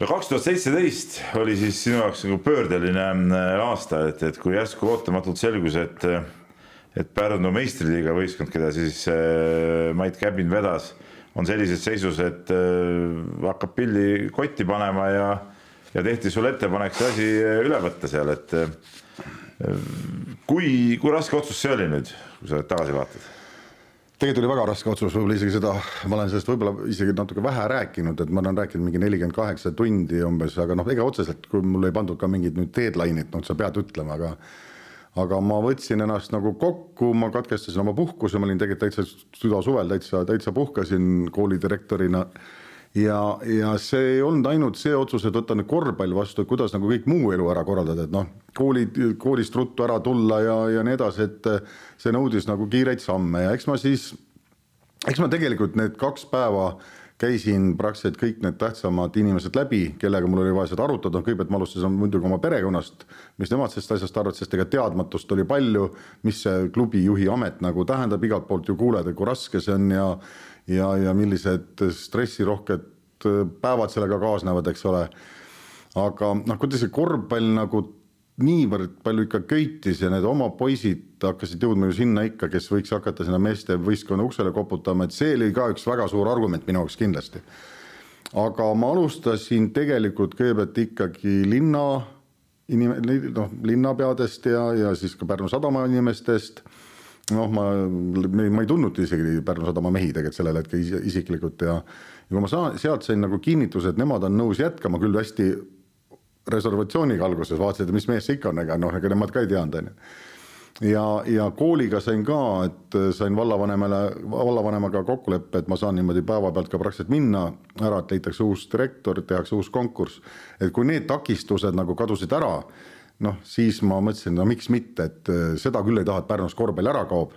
No kaks tuhat seitseteist oli siis sinu jaoks nagu pöördeline äh, aasta, et, et kui järsku ootamatult selgus, et et Pärnu meistriliiga võistkond, keda siis äh, Mait Käbin vedas, on sellises seisus, et äh, hakkab pilli kotti panema ja ja tehti sulle ettepanek see asi äh, üle võtta seal, et äh, kui, kui raske otsus see oli nüüd, kui sa tagasi vaatad? tegelikult oli väga raske otsus, võib-olla isegi seda, ma olen sellest võib-olla isegi natuke vähe rääkinud, et ma olen rääkinud mingi nelikümmend kaheksa tundi umbes, aga noh, ega otseselt, kui mul ei pandud ka mingit nüüd deadline'it, noh, sa pead ütlema, aga aga ma võtsin ennast nagu kokku, ma katkestasin oma puhkuse, ma olin tegelikult täitsa südasuvel täitsa, täitsa puhkasin koolidirektorina ja, ja see ei olnud ainult see otsus, et võtta nüüd korvpall vastu, et kuidas nagu kõik muu elu ära korraldada, et noh, koolid, koolist ruttu ära tulla ja, ja nii edasi, et see nõudis nagu kiireid samme ja eks ma siis, eks ma tegelikult need kaks päeva käisin praktiliselt kõik need tähtsamad inimesed läbi, kellega mul oli vaja seda arutada, kõigepealt ma alustasin muidugi oma perekonnast, mis nemad sellest asjast arvavad, sest ega teadmatust oli palju, mis see klubi juhi amet nagu tähendab, igalt poolt ju kuuled, et kui raske see on ja ja, ja millised stressirohked päevad sellega kaasnevad, eks ole. aga noh, kuidas see korvpall nagu niivõrd palju ikka köitis ja need oma poisid hakkasid jõudma ju sinna ikka, kes võiks hakata sinna meeste võistkonna uksele koputama, et see oli ka üks väga suur argument minu jaoks kindlasti. aga ma alustasin tegelikult kõigepealt ikkagi linna inim-, noh, linnapeadest ja, ja siis ka Pärnu sadama inimestest noh, ma, ma ei tundnud isegi Pärnu sadama mehi tegelikult sellel hetkel isiklikult ja ja kui ma saan, sealt sain nagu kinnituse, et nemad on nõus jätkama, küll hästi reservatsiooniga alguses vaatasid, et mis mees see ikka on, ega noh, ega nemad ka ei teadnud, on ju. ja, ja kooliga sain ka, et sain vallavanemale, vallavanemaga kokkuleppe, et ma saan niimoodi päevapealt ka praktiliselt minna ära, et leitakse uus direktor, tehakse uus konkurss. et kui need takistused nagu kadusid ära noh, siis ma mõtlesin, no miks mitte, et äh, seda küll ei taha, et Pärnus korvpall ära kaob.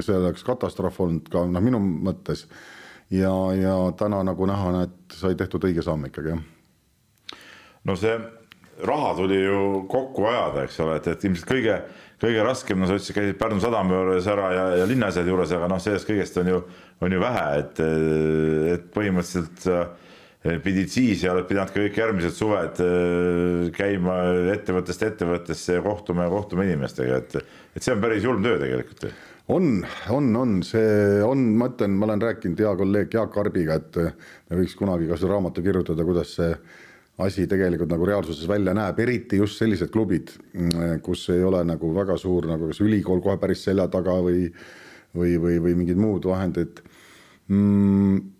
see oleks katastroof olnud ka noh, minu mõttes. ja, ja täna nagu näha, et sai tehtud õige samm ikkagi jah. no see raha tuli ju kokku ajada, eks ole, et, et ilmselt kõige, kõige raskem, no sa ütlesid, käisid Pärnu sadama juures ära ja, ja linnaasjade juures, aga noh, sellest kõigest on ju, on ju vähe, et, et põhimõtteliselt äh, pidid siis ja oled pidanud ka kõik järgmised suved äh, käima ettevõttest ettevõttesse ja kohtuma ja kohtuma inimestega, et, et see on päris julm töö tegelikult on, on, on, see on, ma ütlen, ma olen rääkinud hea kolleeg Jaak Arbiga, et me võiks kunagi ka seda raamatu kirjutada, kuidas see asi tegelikult nagu reaalsuses välja näeb, eriti just sellised klubid, kus ei ole nagu väga suur nagu kas ülikool kohe päris selja taga või, või, või, või mingid muud vahendid mm,.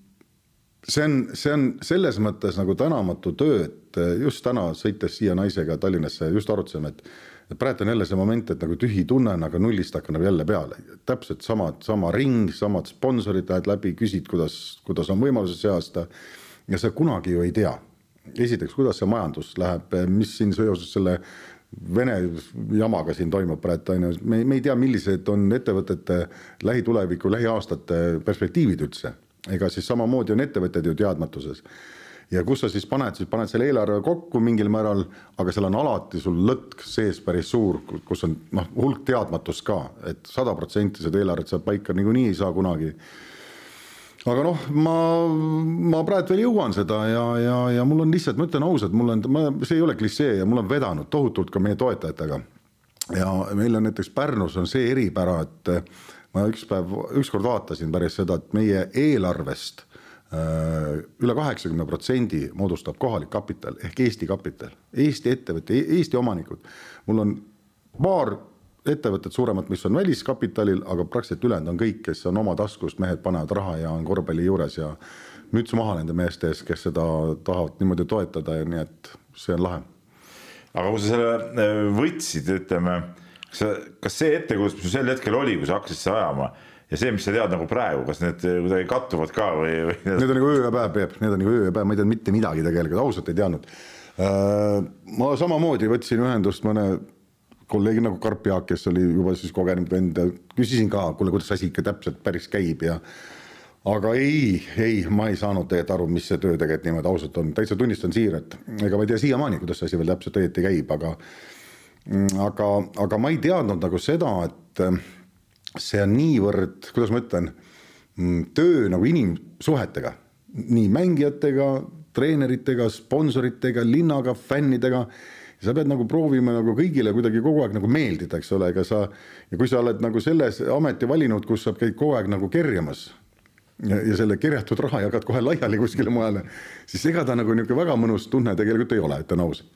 See on, see on selles mõttes nagu tänamatu töö, et just täna sõites siia naisega Tallinnasse just arutasime, et et praegu on jälle see moment, et nagu tühi tunne on, aga nullist hakkab nagu jälle peale, täpselt samad, sama ring, samad sponsorid lähed läbi, küsid, kuidas, kuidas on võimalused see aasta. ja sa kunagi ju ei tea esiteks, kuidas see majandus läheb, mis siin seoses selle Vene jamaga siin toimub praegu on ju, me, me ei tea, millised on ettevõtete lähituleviku, lähiaastate perspektiivid üldse. Ega siis samamoodi on ettevõtted ju teadmatuses. ja kus sa siis paned, siis paned selle eelarve kokku mingil määral, aga seal on alati sul lõtk sees päris suur, kus on noh, hulk teadmatust ka et, et sada protsenti seda eelarvet saab paika niikuinii ei saa kunagi aga noh, ma, ma praegu veel jõuan seda ja, ja, ja mul on lihtsalt, ma ütlen ausalt, mul on, ma, see ei ole klišee ja mul on vedanud tohutult ka meie toetajatega. ja meil on näiteks Pärnus on see eripära, et ma üks päev, ükskord vaatasin päris seda, et meie eelarvest äh, üle kaheksakümne protsendi moodustab kohalik kapital ehk Eesti kapital, Eesti ettevõte, Eesti omanikud. mul on paar ettevõtted suuremad, mis on väliskapitalil, aga praktiliselt ülejäänud on kõik, kes on oma taskust, mehed panevad raha ja on korvpalli juures ja müts maha nende meeste ees, kes seda tahavad niimoodi toetada ja nii et see on lahe. aga kui sa selle äh, võtsid, ütleme, kas sa, kas see ettekujutus, mis sul sel hetkel oli, kui sa hakkasid seda ajama ja see, mis sa tead nagu praegu, kas need kuidagi kattuvad ka või, või? Need on nagu öö ja päev, Peep, need on nagu öö ja päev, ma ei teadnud mitte midagi tegelikult, ausalt ei teadnud. Äh, ma samamoodi võtsin ühendust mõne kolleegid nagu Karp Jaak, kes oli juba siis kogenud vend, küsisin ka, kuule, kuidas asi ikka täpselt päris käib ja aga ei, ei, ma ei saanud tegelikult aru, mis see töö tegelikult niimoodi ausalt on, täitsa tunnistan siiralt, ega ma ei tea siiamaani, kuidas see asi veel täpselt õieti käib, aga aga, aga ma ei teadnud nagu seda, et see on niivõrd, kuidas ma ütlen, töö nagu inimsuhetega, nii mängijatega, treeneritega, sponsoritega, linnaga, fännidega sa pead nagu proovima nagu kõigile kuidagi kogu aeg nagu meeldida, eks ole, ega sa ja kui sa oled nagu selles ameti valinud, kus sa käid kogu aeg nagu kerjamas ja, ja selle kerjatud raha jagad kohe laiali kuskile mujale, siis ega ta nagu niisugune väga mõnus tunne tegelikult ei ole, ütlen ausalt.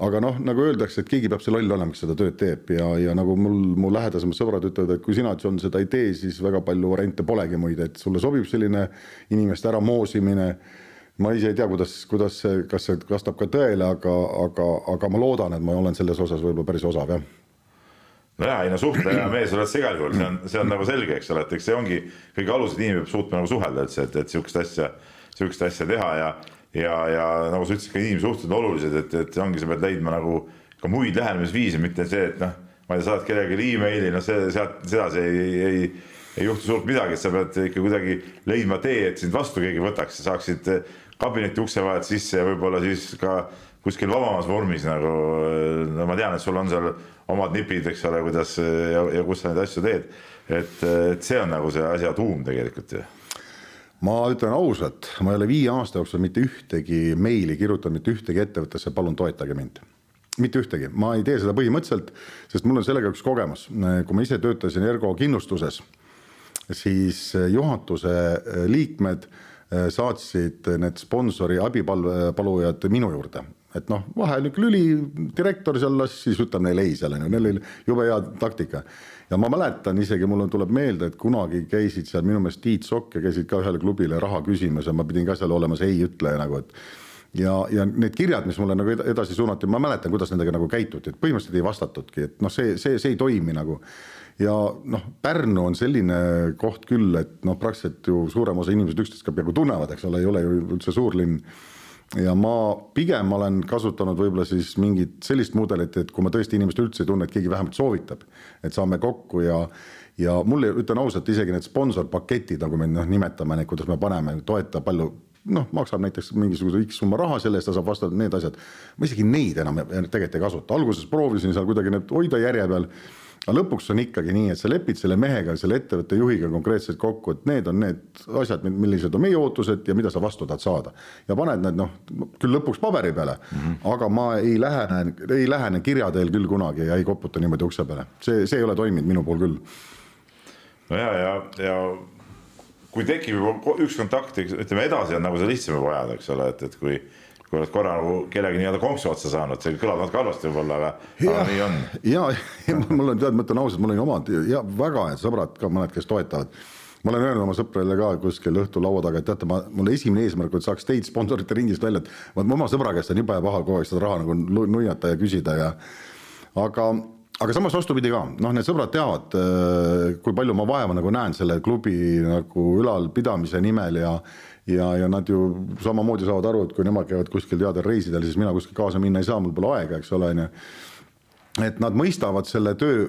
Aga noh, nagu öeldakse, et keegi peab see loll olema, kes seda tööd teeb. Ja, ja nagu mul, mu lähedasemad sõbrad ütlevad, et kui sina, John, seda ei tee, siis väga palju variante polegi muid, et sulle sobib selline inimeste ära moosimine ma ise ei tea, kuidas, kuidas see, kas see vastab ka tõele, aga, aga, aga ma loodan, et ma olen selles osas võib-olla päris osav, jah. Nojah, ei no suhtleja mees oled sa igal juhul, see on, see on nagu selge, eks ole, et eks see ongi kõige alus, et inimene peab suutma nagu suhelda üldse, et, et sihukest asja, sihukest asja teha ja, ja, ja nagu sa ütlesid, ka inimsuhted on olulised, et, et ongi, sa pead leidma nagu ka muid lähenemisviise, mitte see, et noh, ma ei tea, saad kellelegi emaili, noh, see sealt sedasi ei, ei, ei, ei juhtu suurt midagi, et sa pead ikka kuidagi leidma tee, et sind vastu keegi võtaks, sa saaksid kabineti ukse vahet sisse ja võib-olla siis ka kuskil vabamas vormis nagu, no ma tean, et sul on seal omad nipid, eks ole, kuidas ja, ja kus sa neid asju teed. et, et see on nagu see asja tuum tegelikult ju ma ütlen ausalt, ma ei ole viie aasta jooksul mitte ühtegi meili kirjutanud mitte ühtegi ettevõttesse, palun toetage mind. mitte ühtegi, ma ei tee seda põhimõtteliselt, sest mul on sellega üks kogemus, kui ma ise töötasin Ergo kindlustuses, siis juhatuse liikmed Äh, saatsid need sponsori abipalujad minu juurde, et noh, vahel niisugune lüli, direktor seal las siis ütleb neile ei seal on ju, neil oli jube hea taktika. Ja ma mäletan isegi, mul tuleb meelde, et kunagi käisid seal minu meelest Tiit Sokk ja käisid ka ühele klubile raha küsimas ja ma pidin ka seal olema see ei ütleja nagu, et ja, ja need kirjad, mis mulle nagu edasi suunati, ma mäletan, kuidas nendega nagu käituti, et põhimõtteliselt ei vastatudki, et noh, see, see, see ei toimi nagu ja noh, Pärnu on selline koht küll, et noh, praktiliselt ju suurem osa inimesed üksteist ka peaaegu tunnevad, eks ole, ei ole ju üldse suur linn. Ja ma pigem olen kasutanud võib-olla siis mingit sellist mudelit, et kui ma tõesti inimest üldse ei tunne, et keegi vähemalt soovitab, et saame kokku ja ja mulle, ütlen ausalt, isegi need sponsorpaketid, nagu me noh, nimetame neid, kuidas me paneme, toeta palju noh, maksab näiteks mingisuguse X summa raha selle eest, ta saab vastavalt need asjad. ma isegi neid enam tegelikult ei kasuta, alguses proovisin seal kuidagi need hoida järje peal aga lõpuks on ikkagi nii, et sa lepid selle mehega, selle ettevõtte juhiga konkreetselt kokku, et need on need asjad, millised on meie ootused ja mida sa vastu tahad saada. ja paned need noh, küll lõpuks paberi peale mm, -hmm. aga ma ei lähene, ei lähene kirja teel küll kunagi ja ei koputa niimoodi ukse peale, see, see ei ole toiminud minu puhul küll. no ja, ja, ja kui tekib juba üks kontakt, ütleme edasi on nagu see lihtsam juba ajada, eks ole, et, et kui kui oled korra nagu kellegi nii-öelda konksu otsa saanud, see kõlab natuke halvasti võib-olla, aga, aga nii on. ja, ja mul on, tead, ma ütlen ausalt, mul on omad ja väga head sõbrad ka mõned, kes toetavad. Ma olen öelnud oma sõpradele ka kuskil õhtul laua taga, et teate, ma, mul esimene eesmärk, et saaks teid sponsorite ringist välja, et ma oma sõbra käest on jube paha kogu aeg seda raha nagu nuiata ja küsida ja aga, aga samas vastupidi ka, noh, need sõbrad teavad, äh, kui palju ma vaeva nagu näen selle klubi nagu ülalpidamise nimel ja ja, ja nad ju samamoodi saavad aru, et kui nemad käivad kuskil teadel reisidel, siis mina kuskil kaasa minna ei saa, mul pole aega, eks ole, on ju et nad mõistavad selle töö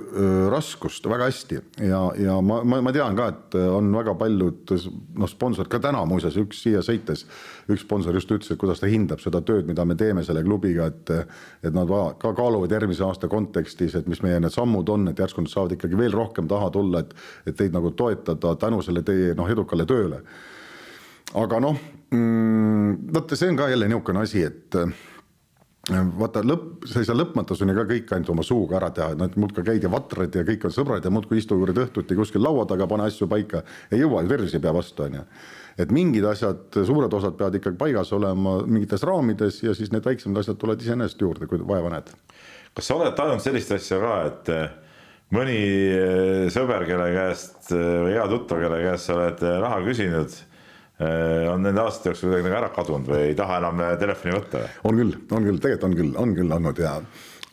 raskust väga hästi. Ja, ja ma, ma, ma tean ka, et on väga paljud noh, sponsorid ka täna muuseas üks siia sõites, üks sponsor just ütles, et kuidas ta hindab seda tööd, mida me teeme selle klubiga, et et nad ka kaaluvad järgmise aasta kontekstis, et mis meie need sammud on, et järsku nad saavad ikkagi veel rohkem taha tulla, et et teid nagu toetada tänu selle teie noh, edukale tööle aga noh mm,, vaata, see on ka jälle niisugune asi, et äh, vaata lõpp, sa ei saa lõpmatuseni ka kõik ainult oma suuga ära teha, et nad muudkui käid ja vatrad ja kõik on sõbrad ja muudkui istu juurde õhtuti kuskil laua taga, pane asju paika. ei jõua ju, tervis ei pea vastu, on ju. et mingid asjad, suured osad peavad ikkagi paigas olema mingites raamides ja siis need väiksemad asjad tulevad iseenesest juurde, kui vaeva näed. kas sa oled tajunud sellist asja ka, et äh, mõni äh, sõber, kelle käest või hea tuttav, kelle käest sa oled raha küsinud on nende aastate jooksul kuidagi nagu ära kadunud või ei taha enam äh, telefoni võtta? on küll, on küll, tegelikult on küll, on küll olnud ja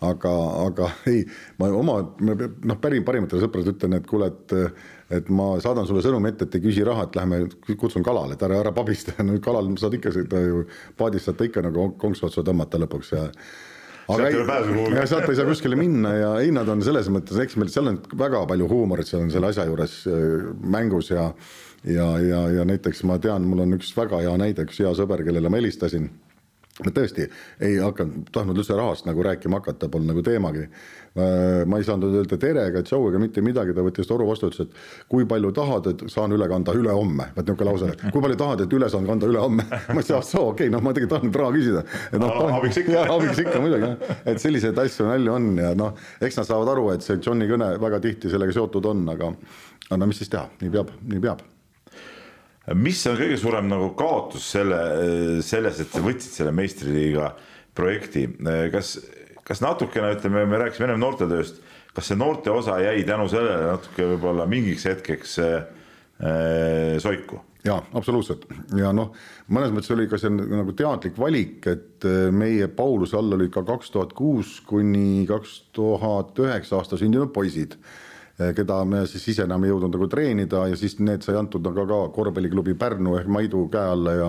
aga, aga ei, ma oma noh, pärim parimatele sõpradele ütlen, et kuule, et et ma saadan sulle sõnumi ette, et ei küsi raha, et lähme kutsun kalale, et ära, ära pabista, [LAUGHS] no kalal saad ikka sõita ju, paadis saad ikka nagu konksu otsa tõmmata lõpuks ja aga ei kuhugi. sealt ei saa kuskile minna ja ei, nad on selles mõttes, eks meil seal on väga palju huumorit, seal on selle asja juures äh, mängus ja ja, ja, ja näiteks ma tean, mul on üks väga hea näide, üks hea sõber, kellele ma helistasin ma tõesti ei hakanud, tahtnud üldse rahast nagu rääkima hakata, polnud nagu teemagi. ma ei saanud öelda tere ega tšau ega mitte midagi, ta võttis toru vastu, ütles, et kui palju tahad, et saan üle kanda ülehomme. vaat niisugune lause, kui palju tahad, et üle saan kanda ülehomme ma ütlesin, ah soo, okei okay,, noh, ma tegelikult tahtnud raha küsida. No, abiks ikka. [LAUGHS] abiks ikka muidugi, et selliseid asju nalju on ja noh, eks nad saavad aru, et see Johni kõne väga tihti sellega seotud on, aga, aga no mis siis teha, nii peab, nii peab mis on kõige suurem nagu kaotus selle, selles, et sa võtsid selle meistriliiga projekti, kas, kas natukene ütleme, me rääkisime ennem noortetööst, kas see noorte osa jäi tänu sellele natuke võib-olla mingiks hetkeks äh, soiku? jaa, absoluutselt. Ja noh, mõnes mõttes oli ka see nagu teadlik valik, et äh, meie Pauluse all olid ka kaks tuhat kuus kuni kaks tuhat üheksa aasta sündinud poisid keda me siis ise enam ei jõudnud nagu treenida ja siis need sai antud nagu ka korvpalliklubi Pärnu ehk Maidu käe alla ja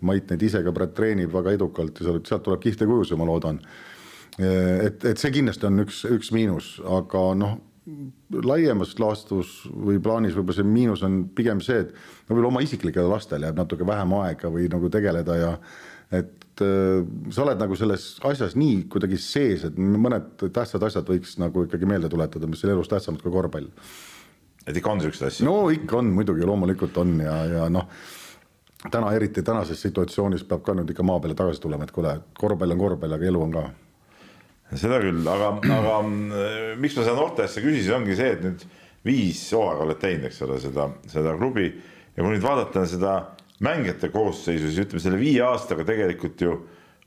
Mait neid ise ka praegu treenib väga edukalt ja sealt, sealt tuleb kihvte kujusid, ma loodan. Eh, et, et see kindlasti on üks, üks miinus, aga noh, laiemas laastus või plaanis võib-olla see miinus on pigem see, et võib-olla oma isiklikele lastele jääb natuke vähem aega või nagu tegeleda ja et äh, sa oled nagu selles asjas nii kuidagi sees, et mõned tähtsad asjad võiks nagu ikkagi meelde tuletada, mis on elus tähtsamad kui korvpall. et ikka on siukseid asju? no ikka on, muidugi loomulikult on ja, ja noh, täna eriti tänases situatsioonis peab ka nüüd ikka maa peale tagasi tulema, et kuule, korvpall on korvpall, aga elu on ka. seda küll, aga, aga äh, miks ma seda noorte asja küsisin, ongi see, et nüüd viis hooaega oled teinud, eks ole, seda, seda klubi ja kui nüüd vaadata seda mängijate koosseisu, siis ütleme selle viie aastaga tegelikult ju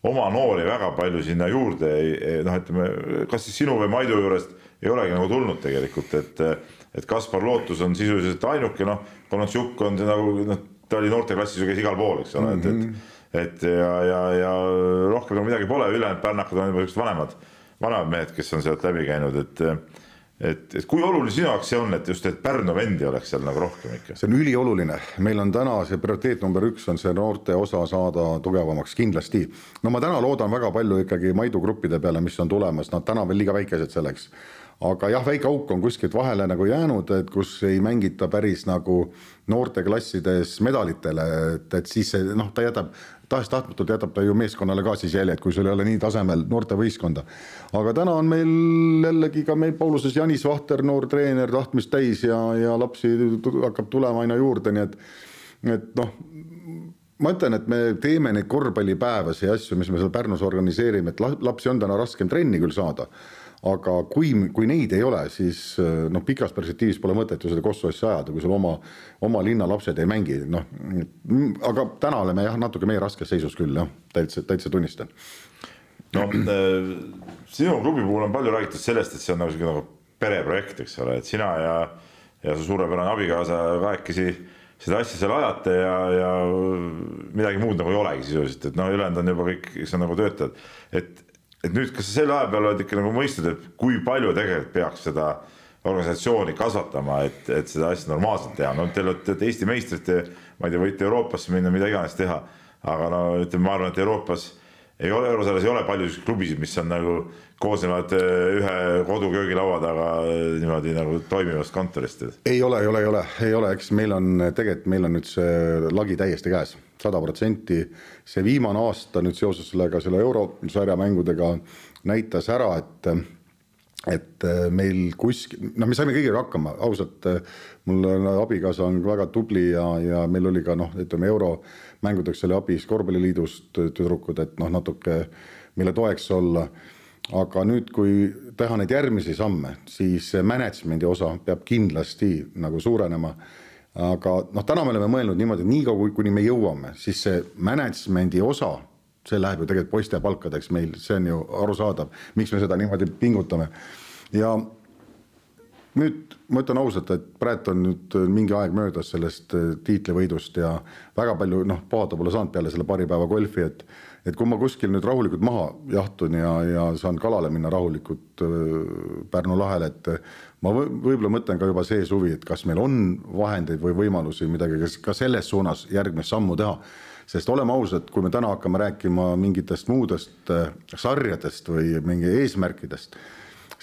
oma noori väga palju sinna juurde noh, ütleme kas siis sinu või Maidu juurest ei olegi nagu tulnud tegelikult, et et Kaspar Lootus on sisuliselt ainuke noh, Konatsjuk on nagu noh, ta oli noorteklassis ju käis igal pool, eks ole mm, -hmm. et, et mhm. et ja, ja, ja rohkem nagu midagi pole, ülejäänud pärnakad on juba siuksed vanemad, vanemad mehed, kes on sealt läbi käinud, et et, et kui oluline sinu jaoks see on, et just, et Pärnu vendi oleks seal nagu rohkem ikka? see on ülioluline, meil on täna see prioriteet number üks on see noorte osa saada tugevamaks kindlasti. no ma täna loodan väga palju ikkagi Maidu gruppide peale, mis on tulemas, nad täna veel liiga väikesed selleks. aga jah, väike auk on kuskilt vahele nagu jäänud, et kus ei mängita päris nagu noorteklassides medalitele, et, et siis see noh, ta jätab tahes-tahtmatult jätab ta ju meeskonnale ka siis jäljed, kui sul ei ole nii tasemel noortevõistkonda. aga täna on meil jällegi ka meil Pauluses Janis Vahter, noor treener, tahtmist täis ja, ja lapsi hakkab tulema aina juurde, nii et, et noh, ma ütlen, et me teeme neid korvpallipäevasi ja asju, mis me seal Pärnus organiseerime, et lapsi on täna raskem trenni küll saada aga kui, kui neid ei ole, siis noh, pikas perspektiivis pole mõtet ju seda Kossu asja ajada, kui sul oma, oma linna lapsed ei mängi, noh. aga täna oleme jah, natuke meie raskes seisus küll jah, täitsa, täitsa tunnistan. no äh, sinu klubi puhul on palju räägitud sellest, et see on nagu sihuke nagu pereprojekt, eks ole, et sina ja, ja su suurepärane abikaasa kahekesi seda asja seal ajate ja, ja midagi muud nagu ei olegi sisuliselt, et noh, ülejäänud on juba kõik, kes on nagu töötajad, et et nüüd, kas sa selle aja peale oled ikka nagu mõistnud, et kui palju tegelikult peaks seda organisatsiooni kasvatama, et, et seda asja normaalselt teha, no te olete Eesti meistrid, ma ei tea, võite Euroopasse minna, mida iganes teha, aga no ütleme, ma arvan, et Euroopas ei ole, eurosarjas ei ole palju selliseid klubisid, mis on nagu koosnevad eh, ühe koduköögilaua taga eh, niimoodi nagu toimivast kontorist. ei ole, ei ole, ei ole, ei ole, eks meil on tegelikult, meil on nüüd see lagi täiesti käes sada protsenti. see viimane aasta nüüd seoses sellega, selle eurosarja mängudega näitas ära, et et meil kuskil, noh, me saime kõigega hakkama, ausalt. mul abikaasa on väga tubli ja, ja meil oli ka noh, ütleme euromängudeks oli abis korvpalliliidust tüdrukud, et noh, natuke meile toeks olla. aga nüüd, kui teha neid järgmisi samme, siis management'i osa peab kindlasti nagu suurenema aga noh, täna me oleme mõelnud niimoodi, et niikaua kuni me jõuame, siis see management'i osa, see läheb ju tegelikult poiste palkadeks meil, see on ju arusaadav, miks me seda niimoodi pingutame. ja nüüd ma ütlen ausalt, et praegu on nüüd mingi aeg möödas sellest äh, tiitlivõidust ja väga palju noh, puhata pole saanud peale selle paari päeva golfi, et et kui ma kuskil nüüd rahulikult maha jahtun ja, ja saan kalale minna rahulikult äh, Pärnu lahel, et ma võib-olla mõtlen ka juba see suvi, et kas meil on vahendeid või võimalusi midagi ka selles suunas järgmist sammu teha. sest oleme ausad, kui me täna hakkame rääkima mingitest muudest äh, sarjadest või mingi eesmärkidest,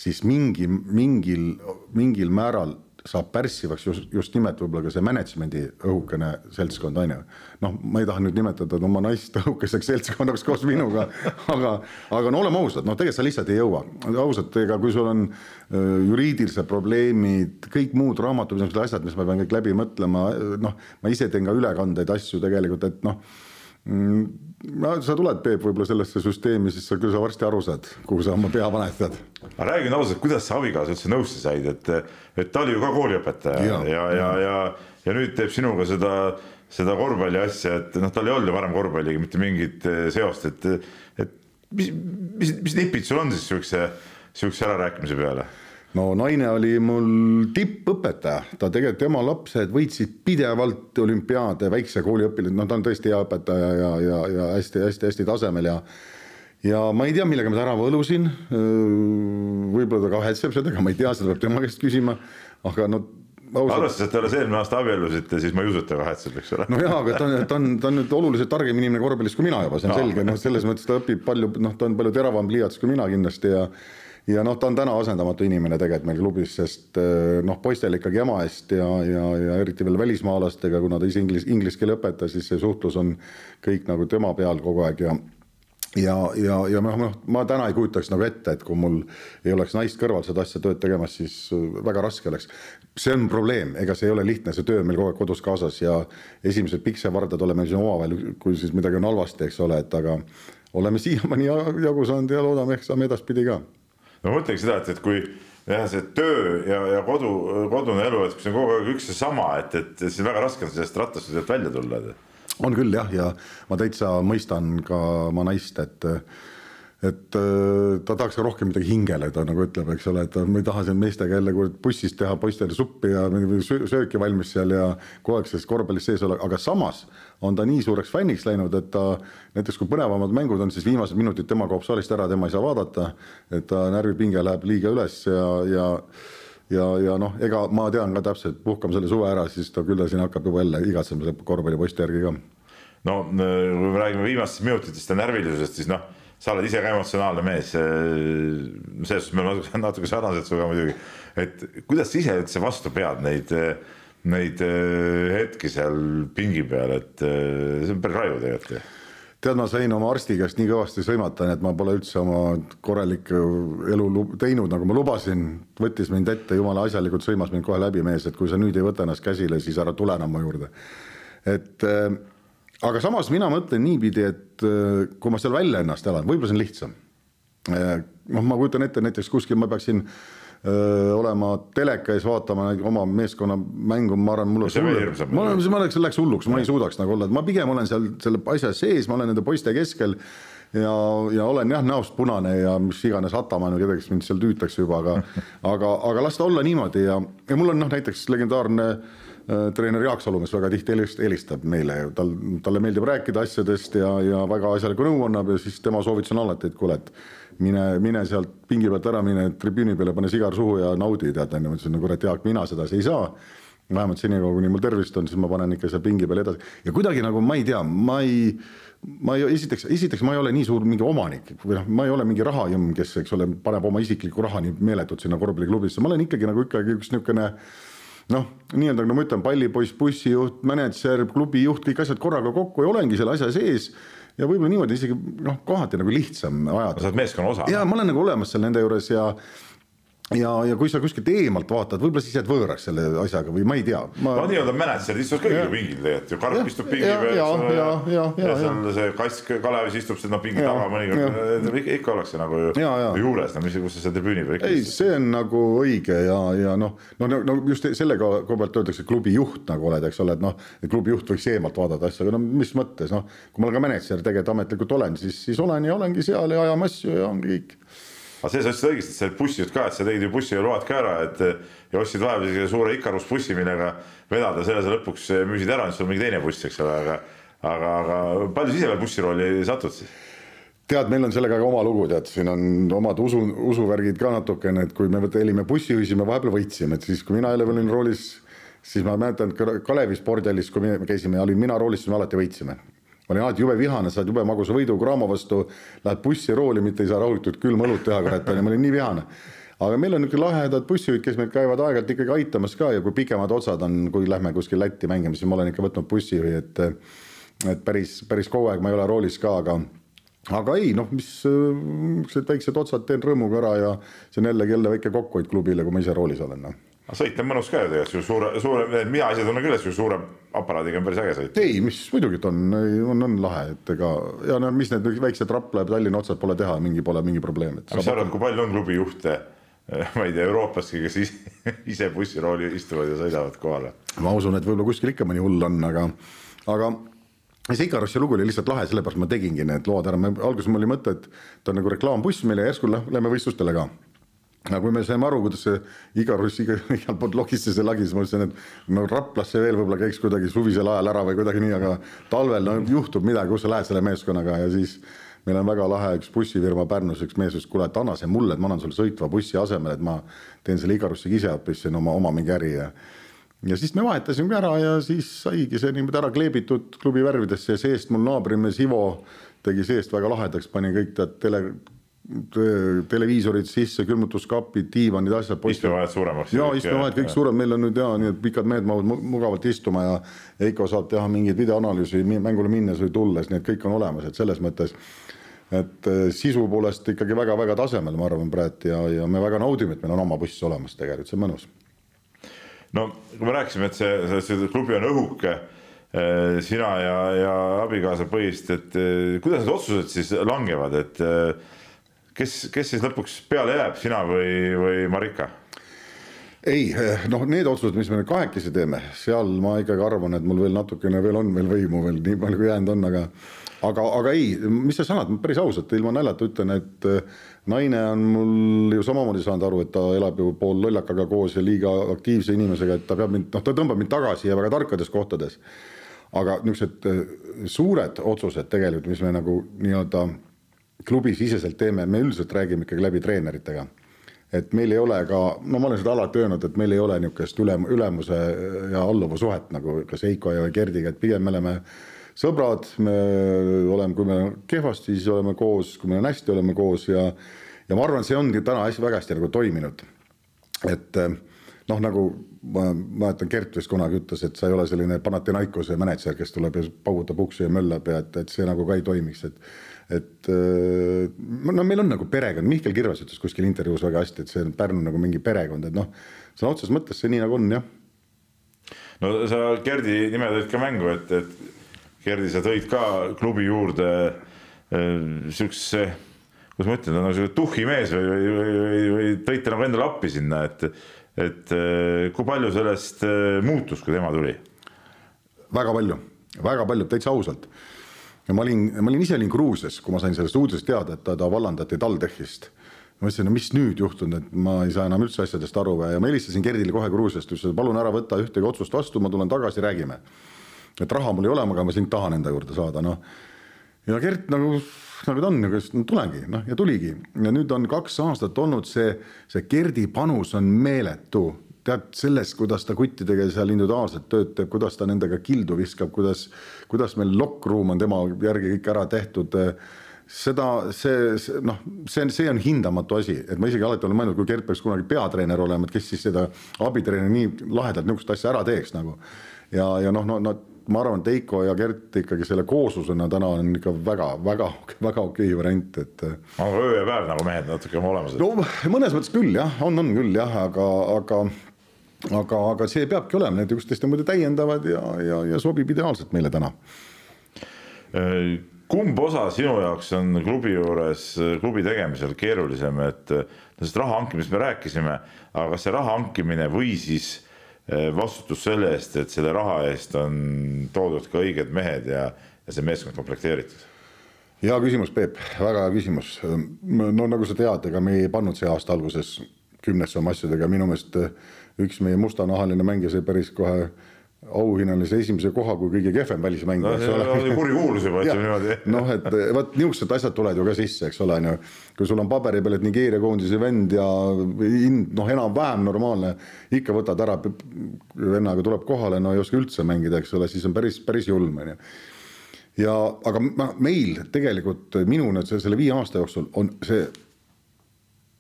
siis mingi, mingil, mingil määral saab pärssivaks just, just nimelt võib-olla ka see management'i õhukene seltskond, on ju. noh, ma ei taha nüüd nimetada oma naist õhukeseks seltskonnaks koos minuga, aga, aga no oleme ausad, noh, tegelikult sa lihtsalt ei jõua. ausalt, ega kui sul on juriidilised probleemid, kõik muud raamatupidamised, asjad, mis ma pean kõik läbi mõtlema, noh, ma ise teen ka ülekandeid, asju tegelikult, et noh no sa tuled, Peep, võib-olla sellesse süsteemi, siis sa küll sa varsti aru saad, kuhu sa oma pea panetad. aga räägin ausalt, kuidas sa abikaasa üldse nõusse said, et, et ta oli ju ka kooliõpetaja ja, ja, ja, ja, ja nüüd teeb sinuga seda, seda korvpalli asja, et noh, tal ei olnud ju varem korvpalliga mitte mingit eh, seost, et, et mis, mis, mis nipid sul on siis siukse, siukse ärarääkimise peale? No naine oli mul tippõpetaja, ta tegelikult, tema lapsed võitsid pidevalt olümpiaade, väikse kooli õpilased, no ta on tõesti hea õpetaja ja, ja, ja hästi-hästi-hästi tasemel ja ja ma ei tea, millega ma ta ära võlusin. võib-olla ta kahetseb seda, ega ma ei tea, seda peab tema käest küsima, aga no ausalt. arvestades, et te alles eelmine aasta abiellusite, siis ma ei usu, et ta kahetseb, eks ole. no jaa, aga ta on, ta on, ta on nüüd oluliselt targem inimene korvpallis kui mina juba, see on no, selge, noh, selles mõttes ta õpib palju, noh, ta on palju teravam pliiats kui mina kindlasti ja ja noh, ta on täna asendamatu inimene tegelikult meil klubis, sest eh, noh, poistel ikkagi ema eest ja, ja, ja eriti veel välismaalastega, kuna ta ise inglis, inglise keele õpetas, siis see suhtlus on kõik nagu tema peal kogu aeg ja ja, ja, ja noh, noh, ma täna ei kujutaks nagu ette, et kui mul ei oleks naist kõrval seda asja tööd tegemas, siis äh, väga raske oleks. see on probleem, ega see ei ole lihtne, see töö on meil kogu aeg kodus kaasas ja esimesed piksevardad oleme siin omavahel, kui siis midagi on halvasti, eks ole, et aga oleme siiamaani jagu saanud ja loodame, ehk saame edaspidi ka no ma mõtlengi seda, et, et kui jah, see töö ja, ja kodu, kodune elu, et kui see on kogu aeg üks ja sama, et, et siis väga raske on sellest rattast välja tulla. on küll jah, ja ma täitsa mõistan ka oma naist, et et äh, ta tahaks ka rohkem midagi hingele, ta nagu ütleb, eks ole, et ma ei taha siin meestega jälle bussis teha poistele suppi ja sööki valmis seal ja kogu aeg selles korvpallis sees olla, aga samas on ta nii suureks fänniks läinud, et ta näiteks kui põnevamad mängud on, siis viimased minutid tema kaob saalist ära, tema ei saa vaadata, et ta närvipinge läheb liiga üles ja, ja ja, ja noh, ega ma tean ka täpselt, puhkame selle suve ära, siis ta küll siin hakkab juba jälle igatsema korvpallipoiste järgi ka no kui me räägime viimastest minutitest ja närvilisusest, siis noh sa oled ise ka emotsionaalne mees. selles suhtes me oleme natuke, sarnased sinuga muidugi, et kuidas sa ise üldse vastu pead neid, neid hetki seal pingi peal, et see on päris raju tegelikult tead, ma sain oma arsti käest nii kõvasti sõimata, et ma pole üldse oma korralikku elu teinud, nagu ma lubasin. võttis mind ette, jumala asjalikult sõimas mind kohe läbi mees, et kui sa nüüd ei võta ennast käsile, siis ära tule enam mu juurde. et äh, aga samas mina mõtlen niipidi, et äh, kui ma seal välja ennast elan, võib-olla see on lihtsam äh,. noh, ma kujutan ette näiteks kuskil ma peaksin äh, olema teleka ees vaatama oma meeskonna mängu, ma arvan, mul oleks hull, ma olen, ma oleks, läks hulluks, ma ei suudaks nagu olla, et ma pigem olen seal selle asja sees, ma olen nende poiste keskel ja, ja olen jah, näost punane ja mis iganes Atamäe või kedagi, kes mind seal tüütakse juba, aga aga, aga las ta olla niimoodi ja, ja mul on noh, näiteks legendaarne äh, treener Jaak Salumees väga tihti helistab meile, tal, talle meeldib rääkida asjadest ja, ja väga asjalikku nõu annab ja siis tema soovitus on alati, et kuule, et mine, mine sealt pingi pealt ära, mine tribüüni peale, pane sigar suhu ja naudi, tead, onju, ma ütlesin, no kurat, Jaak, mina sedasi ei saa. vähemalt senikaua, kuni mul tervist on, siis ma panen ikka seal pingi peal edasi. Ja kuidagi nagu ma ei tea, ma ei ma ei, esiteks, esiteks ma ei ole nii suur mingi omanik või noh, ma ei ole mingi rahajõmm, kes, eks ole, paneb oma isiklikku raha nii meeletult sinna korvpalliklubisse, ma olen ikkagi nagu ikkagi üks niisugune noh, nii-öelda nagu ma ütlen, pallipoiss, bussijuht, mänedžer, klubijuht, kõik asjad korraga kokku ja olengi selle asja sees ja võib-olla niimoodi isegi noh, kohati nagu lihtsam ajada. sa oled meeskonna osa. ja ma olen nagu olemas seal nende juures ja ja, ja kui sa kuskilt eemalt vaatad, võib-olla siis jääd võõraks selle asjaga või ma ei tea. Ma.... no nii-öelda mänedžerid istuvad kõigil ju pingil tegelikult ju, Karp istub pingi peal. ja, ja, ja, ja, ja seal see kass Kalevis istub sinna pingi taga mõnikord, ikka ollakse nagu ja, ja. juures, no mis, kus sa seal tribüüni peal ei, see on nagu õige ja, ja noh, no, no, no just selle koha pealt öeldakse klubi juht nagu oled, eks ole, et noh, klubi juht võiks eemalt vaadata asja, aga no mis mõttes, noh, kui ma olen ka mänedžer tegelikult ametlikult olen, siis, siis olen ja olengi seal ja ajame asju ja ongi kõik aga see sa ütlesid õigesti, et see bussijuht ka, et sa tegid ju bussiload ka ära, et ja ostsid vahepeal sellise suure Ikarus bussi, millega vedada, selle sa lõpuks müüsid ära, nüüd sul on mingi teine buss, eks ole, aga aga, aga palju sa ise veel bussirooli satud siis? tead, meil on sellega ka oma lugu, tead, siin on omad usu, usuvärgid ka natukene, et kui me olime bussijuhis, me vahepeal võitsime, et siis, kui mina jälle olin roolis, siis ma mäletan, et Kalevi spordihallis, kui me käisime ja olin mina roolis, siis me alati võitsime ma olin alati jube vihane, saad jube magusa võidu Graamo vastu, lähed bussirooli, mitte ei saa rahulikult külma õlut teha, kurat, ma olin nii vihane. aga meil on niisugune lahedad bussijuhid, kes meid käivad aeg-ajalt ikkagi aitamas ka ja kui pikemad otsad on, kui lähme kuskil Lätti mängima, siis ma olen ikka võtnud bussijuhi, et et päris, päris kaua aega ma ei ole roolis ka, aga aga ei noh, mis niisugused väiksed otsad teen rõõmuga ära ja see on jällegi jälle väike kokkuhoid klubile, kui ma ise roolis olen noh sõit on mõnus ka ju tegelikult, suure, suure, mina ise tunnen küll, et suure aparaadiga on päris äge sõita. ei, mis muidugi on, on, on lahe, et ega ja no mis need väiksed Rapla ja Tallinna otsad pole teha, mingi pole mingi probleem. mis sa arvad, kui palju on klubijuhte, [LAUGHS] ma ei tea, Euroopaski, kes ise, ise bussirooli istuvad ja sõidavad kohale? ma usun, et võib-olla kuskil ikka mõni hull on, aga, aga see Ikarussi lugu oli lihtsalt lahe, sellepärast ma tegingi need lood ära, alguses mul oli mõte, et ta on nagu reklaambuss meile, järsku lähme võistlustele ka aga kui me saime aru, kuidas see iga russ iga, [LAUGHS] igalt poolt logistas ja lagis, ma mõtlesin, et no Raplasse veel võib-olla käiks kuidagi suvisel ajal ära või kuidagi nii, aga talvel no juhtub midagi, kus sa lähed selle meeskonnaga ja siis meil on väga lahe üks bussifirma Pärnus, üks mees ütles, kuule, et anna see mulle, et ma annan sulle sõitva bussi asemel, et ma teen selle Igarussiga ise hoopis siin oma, oma mingi äri ja ja siis me vahetasime ära ja siis saigi see niimoodi ära kleebitud klubi värvidesse ja seest mul naabrimees Ivo tegi seest väga lahedaks, pani kõik tead tele televiisorid sisse, külmutuskapid, diivanid, asjad. istuvahed suuremaks. ja istuvahed kõik suurem, meil on nüüd ja nii, et pikad mehed mahuvad mugavalt istuma ja Heiko saab teha mingeid videoanalüüsi mängule minnes või tulles, nii et kõik on olemas, et selles mõttes et äh, sisu poolest ikkagi väga-väga tasemel, ma arvan praegu ja, ja me väga naudime, et meil on oma buss olemas, tegelikult see on mõnus. no kui me rääkisime, et see, see klubi on õhuke äh, sina ja, ja abikaasa põhist, et äh, kuidas need otsused siis langevad, et kes, kes siis lõpuks peale jääb, sina või, või Marika? ei, noh, need otsused, mis me nüüd kahekesi teeme, seal ma ikkagi arvan, et mul veel natukene veel on veel võimu veel nii palju kui jäänud on, aga aga, aga ei, mis sa sanad, päris ausalt, ilma naljata ütlen, et äh, naine on mul ju samamoodi saanud aru, et ta elab ju pool lollakaga koos ja liiga aktiivse inimesega, et ta peab mind, noh, ta tõmbab mind tagasi ja väga tarkades kohtades. aga niisugused äh, suured otsused tegelikult, mis me nagu nii-öelda klubisiseselt teeme, me üldiselt räägime ikkagi läbi treeneritega. et meil ei ole ka, no ma olen seda alati öelnud, et meil ei ole niisugust ülem, ülemuse ja alluva suhet nagu kas Heiko ja Gerdiga, et pigem me oleme sõbrad, me oleme, kui meil on kehvasti, siis oleme koos, kui meil on hästi, oleme koos ja ja ma arvan, see ongi täna hästi väga hästi nagu toiminud. et noh, nagu ma mäletan, Gert vist kunagi ütles, et sa ei ole selline Panathinaikose mänedžer, kes tuleb ja paugutab uksi ja möllab ja et, et see nagu ka ei toimiks, et et no meil on nagu perekond, Mihkel Kirves ütles kuskil intervjuus väga hästi, et see on Pärnu nagu mingi perekond, et noh, sõna otseses mõttes see nii nagu on jah. no sa Gerdi nime tõid ka mängu, et, et Gerdi, sa tõid ka klubi juurde siukse, kuidas ma ütlen, nagu sihuke tuhhi mees või, või, või, või, või tõite nagu endale appi sinna, et, et kui palju sellest muutus, kui tema tuli? väga palju, väga palju, täitsa ausalt. Ja ma olin, ma olin ise olin Gruusias, kui ma sain sellest uudisest teada, et ta, ta vallandati TalTechist. Ma mõtlesin, no mis nüüd juhtunud, et ma ei saa enam üldse asjadest aru ja ma helistasin Gerdile kohe Gruusiast, ütlesin, palun ära võta ühtegi otsust vastu, ma tulen tagasi, räägime. Et raha mul ei ole, aga ma sind tahan enda juurde saada, noh. ja Gert nagu, nagu ta on, nagu no, tulengi, noh ja tuligi. Ja nüüd on kaks aastat olnud see, see Gerdi panus on meeletu tead sellest, kuidas ta kuttidega seal individuaalselt tööd teeb, kuidas ta nendega kildu viskab, kuidas, kuidas meil lokkruum on tema järgi kõik ära tehtud. seda, see, see noh, see on, see on hindamatu asi, et ma isegi alati olen mõelnud, kui Gert peaks kunagi peatreener olema, et kes siis seda abitreeneri nii lahedalt niisugust asja ära teeks nagu. ja, ja noh, no, no ma arvan, et Heiko ja Gert ikkagi selle kooslusena täna on ikka väga-väga-väga okei variant, et. öö ja päev nagu mehed natuke oma olemuselt. no mõnes mõttes küll jah, on, on küll jah, aga, aga aga, aga see peabki olema, need üksteist muidu täiendavad ja, ja, ja sobib ideaalselt meile täna. kumb osa sinu jaoks on klubi juures, klubi tegemisel keerulisem, et sellest raha hankimisest me rääkisime, aga kas see raha hankimine või siis vastutus selle eest, et selle raha eest on toodud ka õiged mehed ja, ja see meeskond komplekteeritud? hea küsimus, Peep, väga hea küsimus. no nagu sa tead, ega me ei pannud see aasta alguses kümnesse oma asjadega, minu meelest üks meie mustanahaline mängija sai päris kohe auhinnalise esimese koha kui kõige kehvem välismängija no,. see on kurikuulus juba, ütleme niimoodi. noh, et vot niisugused asjad tulevad ju ka sisse, eks ole, on ju. kui sul on paberi peal, et Nigeeria koondise vend ja noh, enam-vähem normaalne, ikka võtad ära, vennaga tuleb kohale, no ei oska üldse mängida, eks ole, siis on päris, päris julm, on ju ja aga meil tegelikult minu nüüd selle viie aasta jooksul on see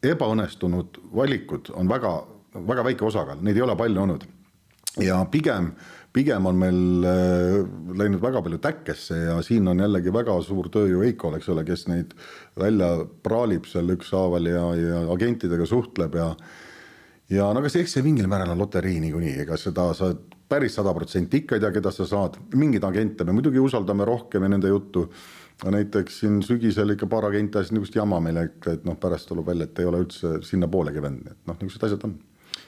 ebaõnnestunud valikud on väga, väga väike osakaal, neid ei ole palju olnud. Ja pigem, pigem on meil äh, läinud väga palju täkkesse ja siin on jällegi väga suur töö ju Heikol, eks ole, kes neid välja praalib seal ükshaaval ja, ja agentidega suhtleb ja ja no see, eks see mingil määral on loterii niikuinii, ega seda sa päris sada protsenti ikka ei tea, keda sa saad, mingeid agente me muidugi usaldame rohkem ja nende juttu. näiteks siin sügisel ikka paar agenti ajasid niisugust jama meile et noh, pärast tuleb välja, et ei ole üldse sinnapoolegi vend, et noh, niisugused asjad on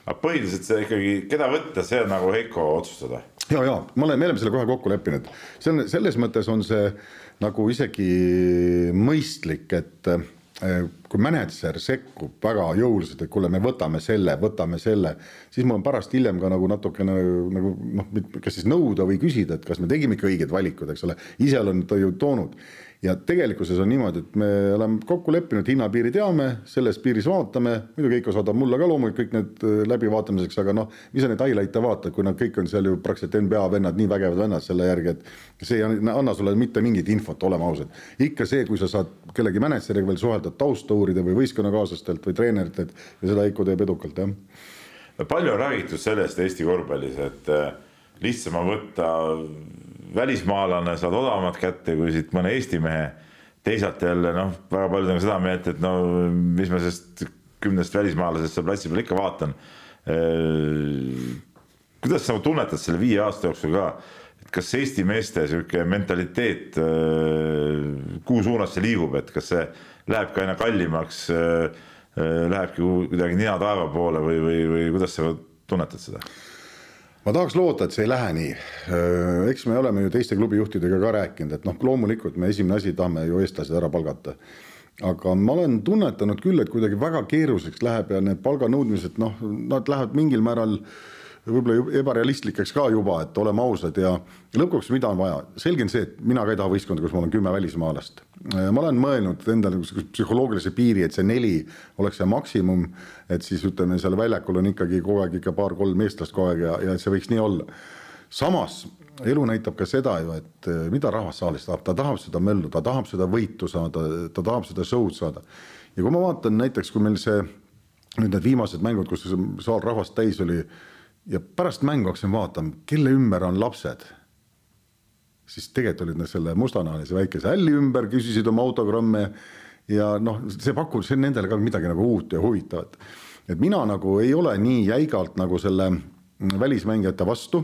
aga põhiliselt see ikkagi, keda võtta, see on nagu Heiko otsustada. ja, ja ma olen, me oleme selle kohe kokku leppinud, see on selles mõttes on see nagu isegi mõistlik, et eh, kui mänedžer sekkub väga jõuliselt, et kuule, me võtame selle, võtame selle, siis mul on pärast hiljem ka nagu natukene nagu noh, kas siis nõuda või küsida, et kas me tegime ikka õiged valikud, eks ole, ise olen ta ju toonud ja tegelikkuses on niimoodi, et me oleme kokku leppinud, hinnapiiri teame, selles piiris vaatame, muidugi Heiko saadab mulle ka loomulikult kõik need äh, läbivaatamiseks, aga noh, sa neid highlight'e vaatad, kui nad kõik on seal ju praktiliselt NBA vennad, nii vägevad vennad selle järgi, et see ei anna sulle mitte mingit infot, oleme ausad. ikka see, kui sa saad kellegi mänedžeriga veel suhelda, tausta uurida või võistkonnakaaslastelt või treeneritelt ja seda Heiko teeb edukalt, jah. palju on räägitud sellest Eesti korvpallis, et äh, lihtsam on võtta välismaalane saad odavamalt kätte kui siit mõne Eesti mehe. teisalt jälle noh, väga paljud on seda meelt, et no mis ma sellest kümnest välismaalasest seal platsi peal ikka vaatan. kuidas sa tunnetad selle viie aasta jooksul ka, et kas Eesti meeste sihuke mentaliteet, kuhu suunas see liigub, et kas see läheb ka aina kallimaks, lähebki kuidagi nina taeva poole või, või, või kuidas sa tunnetad seda? Ma tahaks loota, et see ei lähe nii. Äh, eks me oleme ju teiste klubijuhtidega ka rääkinud, et noh, loomulikult me esimene asi tahame ju eestlased ära palgata. aga ma olen tunnetanud küll, et kuidagi väga keeruliseks läheb ja need palganõudmised noh, nad lähevad mingil määral äh, võib-olla ebarealistlikeks ka juba, et oleme ausad ja lõpuks, mida on vaja, selge on see, et mina ka ei taha võistkonda, kus mul on kümme välismaalast. ma olen mõelnud endale psühholoogilise piiri, et see neli oleks see maksimum, et siis ütleme, seal väljakul on ikkagi kogu aeg ikka paar-kolm eestlast kogu aeg ja, ja see võiks nii olla. samas elu näitab ka seda ju, et äh, mida rahvas saalis tahab, ta tahab seda möllu, ta tahab seda võitu saada, ta tahab seda show'd saada. ja kui ma vaatan näiteks, kui meil see nüüd need viimased mängud, kus saal rahvast täis oli ja pärast mängu hakkasin vaatama, kelle ümber on lapsed siis tegelikult olid nad selle mustanahalise väikese hälli ümber, küsisid oma autogramme ja noh, see pakub see nendele ka midagi nagu uut ja huvitavat. et mina nagu ei ole nii jäigalt nagu selle välismängijate vastu,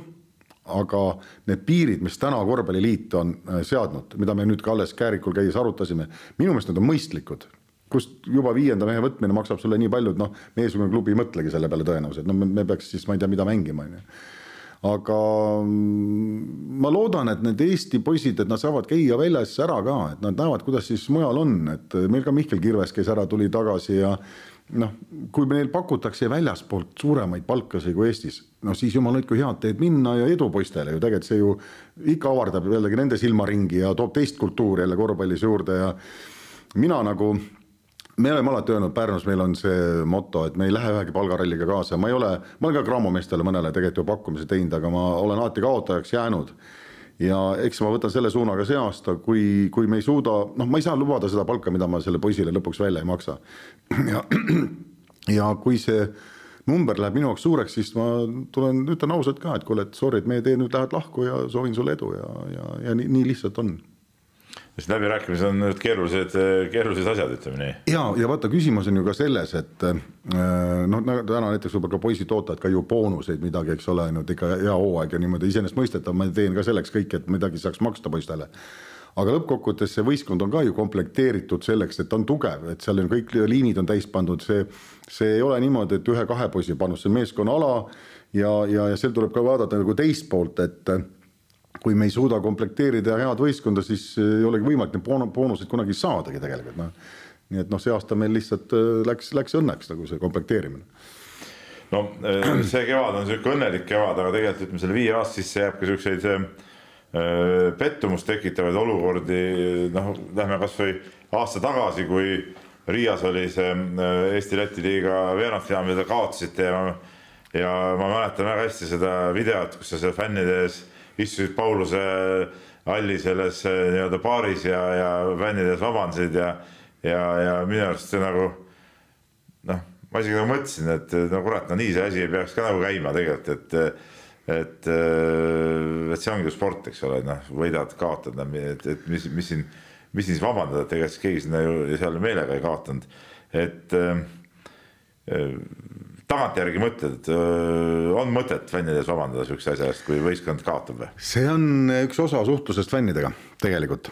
aga need piirid, mis täna korvpalliliit on äh, seadnud, mida me nüüd ka alles Käärikul käies arutasime, minu meelest need on mõistlikud kust juba viienda mehe võtmine maksab sulle nii palju, et noh, meiesugune klubi ei mõtlegi selle peale tõenäoliselt, no me, me peaks siis, ma ei tea, mida mängima, on ju. Aga mm, ma loodan, et need Eesti poisid, et nad saavad käia väljas ära ka, et nad näevad, kuidas siis mujal on, et meil ka Mihkel Kirves käis ära, tuli tagasi ja noh, kui neil pakutakse väljaspoolt suuremaid palkasid kui Eestis, no siis jumal hoidku head teed minna ja edu poistele ju. Tegelikult see ju ikka avardab jällegi nende silmaringi ja toob teist kultuuri jälle korvpallis juurde ja mina nagu me oleme alati öelnud Pärnus, meil on see moto, et me ei lähe ühegi palgaralliga kaasa, ma ei ole, ma olen ka Graamo meestele mõnele tegelikult ju pakkumise teinud, aga ma olen alati kaotajaks jäänud. ja eks ma võtan selle suuna ka see aasta, kui, kui me ei suuda, noh, ma ei saa lubada seda palka, mida ma selle poisile lõpuks välja ei maksa. [CLEARS THROAT] ja, [CLEARS THROAT] ja kui see number läheb minu jaoks suureks, siis ma tulen, ütlen ausalt ka, et kuule, et sorry, et meie teed nüüd lähevad lahku ja soovin sulle edu ja, ja, ja nii, nii lihtsalt on sest läbirääkimised on need keerulised, keerulised asjad, ütleme nii. ja, ja vaata, küsimus on ju ka selles, et äh, noh, täna näiteks võib-olla ka poisid ootavad ka ju boonuseid midagi, eks ole, ainult ikka hea hooaeg ja niimoodi iseenesestmõistetav, ma teen ka selleks kõik, et midagi saaks maksta poistele aga lõppkokkuvõttes see võistkond on ka ju komplekteeritud selleks, et on tugev, et seal on kõik liinid on täis pandud, see, see ei ole niimoodi, et ühe-kahe poisi panus, see on meeskonnaala ja, ja, ja seal tuleb ka vaadata nagu teist poolt, et kui me ei suuda komplekteerida head võistkonda, siis ei olegi võimalik neid boonuseid kunagi saadagi tegelikult noh. nii et noh, see aasta meil lihtsalt äh, läks, läks õnneks nagu see komplekteerimine. no äh, see kevad on sihuke õnnelik kevad, aga tegelikult ütleme selle viie aasta sisse jääb ka siukseid äh, pettumust tekitavaid olukordi, noh, lähme kasvõi aasta tagasi, kui Riias oli see Eesti-Läti liiga veerandfinaal, mida te kaotasite ja ja ma mäletan väga hästi seda videot, kus sa seal fännide ees istusid Pauluse halli selles eh, nii-öelda baaris ja, ja fännide ees vabandasid ja, ja, ja minu arust see nagu noh, ma isegi nagu mõtlesin, et no kurat, no nii see asi ei peaks ka nagu käima tegelikult, et et, eh, et see ongi ju sport, eks ole, noh, võidad, kaotad, et, et mis, mis siin, mis siin siis vabandada, et ega siis keegi sinna ju seal meelega ei kaotanud, et äh, tagantjärgi mõtled, on mõtet fännide ees vabandada sihukese asja eest, kui võistkond kaotab või? see on üks osa suhtlusest fännidega tegelikult.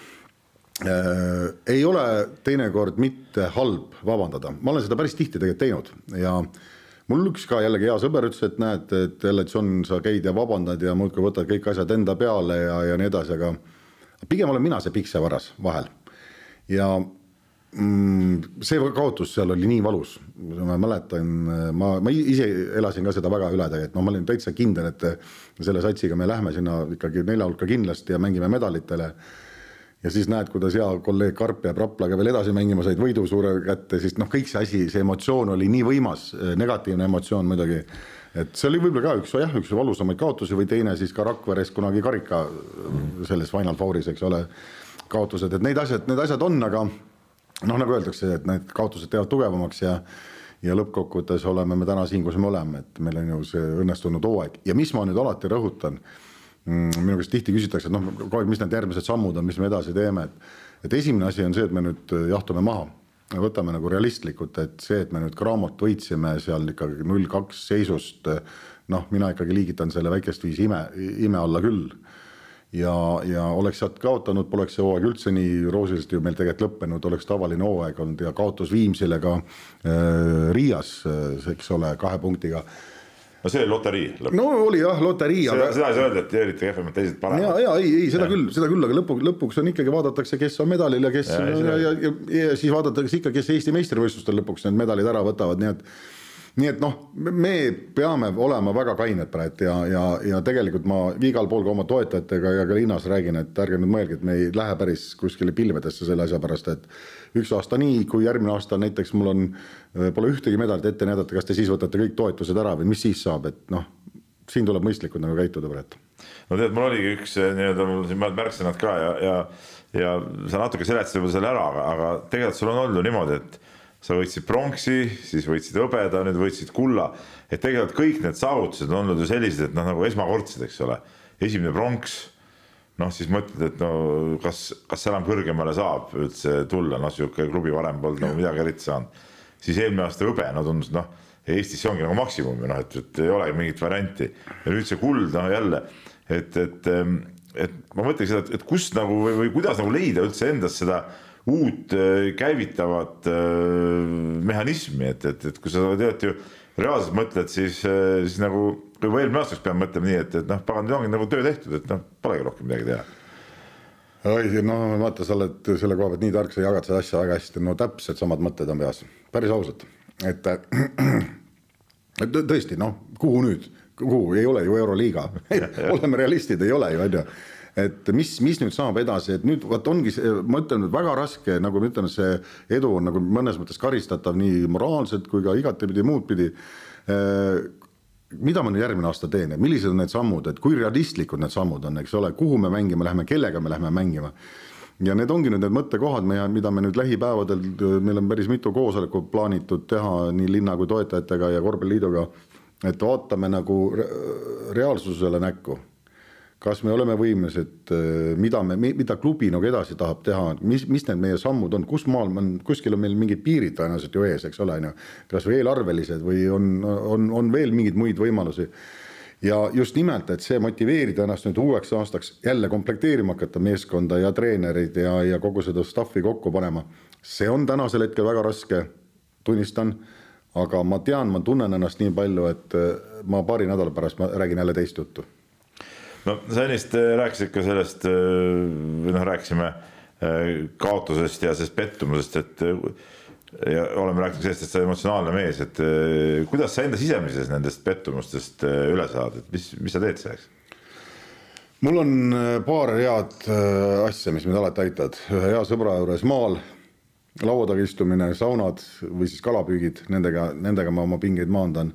Ei ole teinekord mitte halb vabandada, ma olen seda päris tihti tegelikult teinud ja mul üks ka jällegi hea sõber ütles, et näed, et jälle, John, sa käid ja vabandad ja muudkui võtad kõik asjad enda peale ja, ja nii edasi, aga pigem olen mina see piksavaras vahel. Ja see kaotus seal oli nii valus, ma mäletan, ma, ma ise elasin ka seda väga üle tegelikult, no ma olin täitsa kindel, et selle satsiga me lähme sinna ikkagi nelja hulka kindlasti ja mängime medalitele. ja siis näed, kuidas hea kolleeg Karp jääb Raplaga veel edasi mängima, said võidu suure kätte, siis noh, kõik see asi, see emotsioon oli nii võimas, negatiivne emotsioon muidugi et see oli võib-olla ka üks jah, üks valusamaid kaotusi või teine siis ka Rakveres kunagi karika selles Final Fouris, eks ole, kaotused, et neid asjad, need asjad on, aga noh, nagu öeldakse, et need kaotused teevad tugevamaks ja ja lõppkokkuvõttes oleme me täna siin, kus me oleme, et meil on ju see õnnestunud hooaeg ja mis ma nüüd alati rõhutan mm,. minu käest tihti küsitakse, et noh, kogu aeg, mis need järgmised sammud on, mis me edasi teeme, et. et esimene asi on see, et me nüüd jahtume maha, võtame nagu realistlikult, et see, et me nüüd Graamot võitsime seal ikkagi null kaks seisust. noh, mina ikkagi liigitan selle väikest viisi ime, ime alla küll ja, ja oleks sealt kaotanud, poleks see hooaeg üldse nii roosiliselt ju meil tegelikult lõppenud, oleks tavaline hooaeg olnud ja kaotus Viimsile ka äh, Riias, äh, eks ole, kahe punktiga no see oli loterii. no oli jah, loterii. seda, seda ei saa öelda, et te olite kehvemad, teised paremad. ja, ja ei, ei seda ja. küll, seda küll, aga lõpuks, lõpuks on ikkagi vaadatakse, kes on medalil ja kes ja, ja, ja, ja, ja siis vaadatakse ikka, kes Eesti meistrivõistlustel lõpuks need medalid ära võtavad, nii et nii et noh, me peame olema väga kained praegu ja, ja, ja tegelikult ma igal pool ka oma toetajatega ja ka linnas räägin, et ärge nüüd mõelge, et me ei lähe päris kuskile pilvedesse selle asja pärast, et üks aasta nii, kui järgmine aasta näiteks mul on, pole ühtegi medalit ette näidata, kas te siis võtate kõik toetused ära või mis siis saab, et noh, siin tuleb mõistlikult nagu käituda praegu no tead, mul oligi üks eh, nii-öelda mul siin mõned märksõnad ka ja, ja, ja sa natuke seletasid juba selle ära, aga, aga tegelikult sul on olnud ju niimoodi, et sa võitsid pronksi, siis võitsid hõbeda, nüüd võitsid kulla. et tegelikult kõik need saavutused on olnud ju sellised, et noh, nagu esmakordsed, eks ole. esimene pronks, noh siis mõtled, et no kas, kas enam kõrgemale saab üldse tulla, noh sihuke klubi varem polnud nagu midagi eriti saanud. siis eelmine aasta hõbe, no tundus noh, Eestis see ongi nagu maksimum ju noh, et, et ei olegi mingit varianti. ja nüüd see kuld, no jälle, et, et, et ma mõtlengi seda, et kust nagu või, või kuidas nagu leida üldse endas seda uut äh, käivitavat äh, mehhanismi, et, et, et kui sa tead ju reaalselt mõtled, siis, äh, siis nagu juba eelmine aastaks peame mõtlema nii, et, et noh, pagan, nüüd ongi nagu töö tehtud, et noh, polegi rohkem midagi teha. oi, no vaata, sa oled selle koha pealt nii tark, sa jagad seda asja väga hästi, no täpselt samad mõtted on peas, päris ausalt, et, [CLEARS THROAT] et tõesti, noh, kuhu nüüd, kuhu, ei ole ju Euroliiga. [LAUGHS] Oleme realistid, ei ole ju, on ju et mis, mis nüüd saab edasi, et nüüd vot ongi see, ma ütlen, väga raske, nagu ma ütlen, see edu on nagu mõnes mõttes karistatav nii moraalselt kui ka igatepidi muud pidi mida ma nüüd järgmine aasta teen, et millised on need sammud, et kui realistlikud need sammud on, eks ole, kuhu me mängima läheme, kellega me läheme mängima. ja need ongi nüüd need mõttekohad, mida me nüüd lähipäevadel, meil on päris mitu koosolekut plaanitud teha nii linna kui toetajatega ja korvpalliliiduga. et vaatame nagu reaalsusele näkku kas me oleme võimelised, äh, mida me, mida klubi nagu edasi tahab teha, mis, mis need meie sammud on, kus maal on, kuskil on meil mingid piirid tõenäoliselt ju ees, eks ole, on ju. kas või eelarvelised või on, on, on veel mingeid muid võimalusi. ja just nimelt, et see motiveerida ennast nüüd uueks aastaks jälle komplekteerima hakata meeskonda ja treenereid ja, ja kogu seda stuff'i kokku panema. see on tänasel hetkel väga raske, tunnistan aga ma tean, ma tunnen ennast nii palju, et äh, ma paari nädala pärast ma räägin jälle teist juttu no sa ennist äh, rääkisid ka sellest, äh, või noh, rääkisime äh, kaotusest ja sellest pettumusest, et ja oleme rääkinud sellest, et sa emotsionaalne mees, et kuidas sa enda sisemises nendest pettumustest üle saad, et mis, mis sa teed selleks? mul on paar head asja, mis mind alati aitavad, ühe hea sõbra juures maal, laua taga istumine, saunad või siis kalapüügid, nendega, nendega ma oma pingeid maandan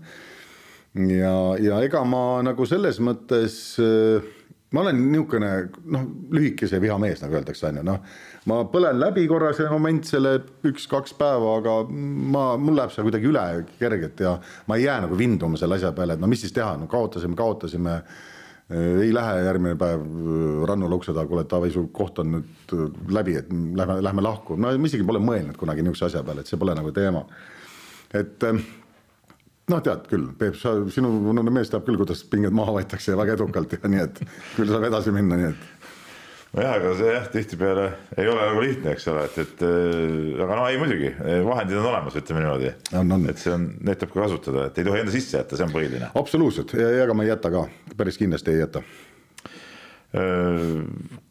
ja, ja ega ma nagu selles mõttes äh, ma olen niisugune noh, lühikese viha mees, nagu öeldakse, on ju, noh. ma põlen läbi korra see moment, selle üks-kaks päeva, aga ma, mul läheb see kuidagi üle kergelt ja ma ei jää nagu vinduma selle asja peale, et no mis siis teha, no kaotasime, kaotasime. ei lähe järgmine päev rannule ukse taha, kuule, Taavi, su koht on nüüd läbi, et lähme, lähme lahku. no ma isegi pole mõelnud kunagi niisuguse asja peale, et see pole nagu teema. et noh, tead küll, Peep, sa, sinu mees teab küll, kuidas pinged maha võetakse ja väga edukalt ja nii, et küll saab edasi minna, nii et nojah, aga see jah, tihtipeale ei ole nagu lihtne, eks ole, et, et äh, aga no ei muidugi, vahendid on olemas, ütleme niimoodi. et see on, neid tuleb ka kasutada, et ei tohi enda sisse jätta, see on põhiline. absoluutselt ja ega ma ei jäta ka, päris kindlasti ei jäta. Äh,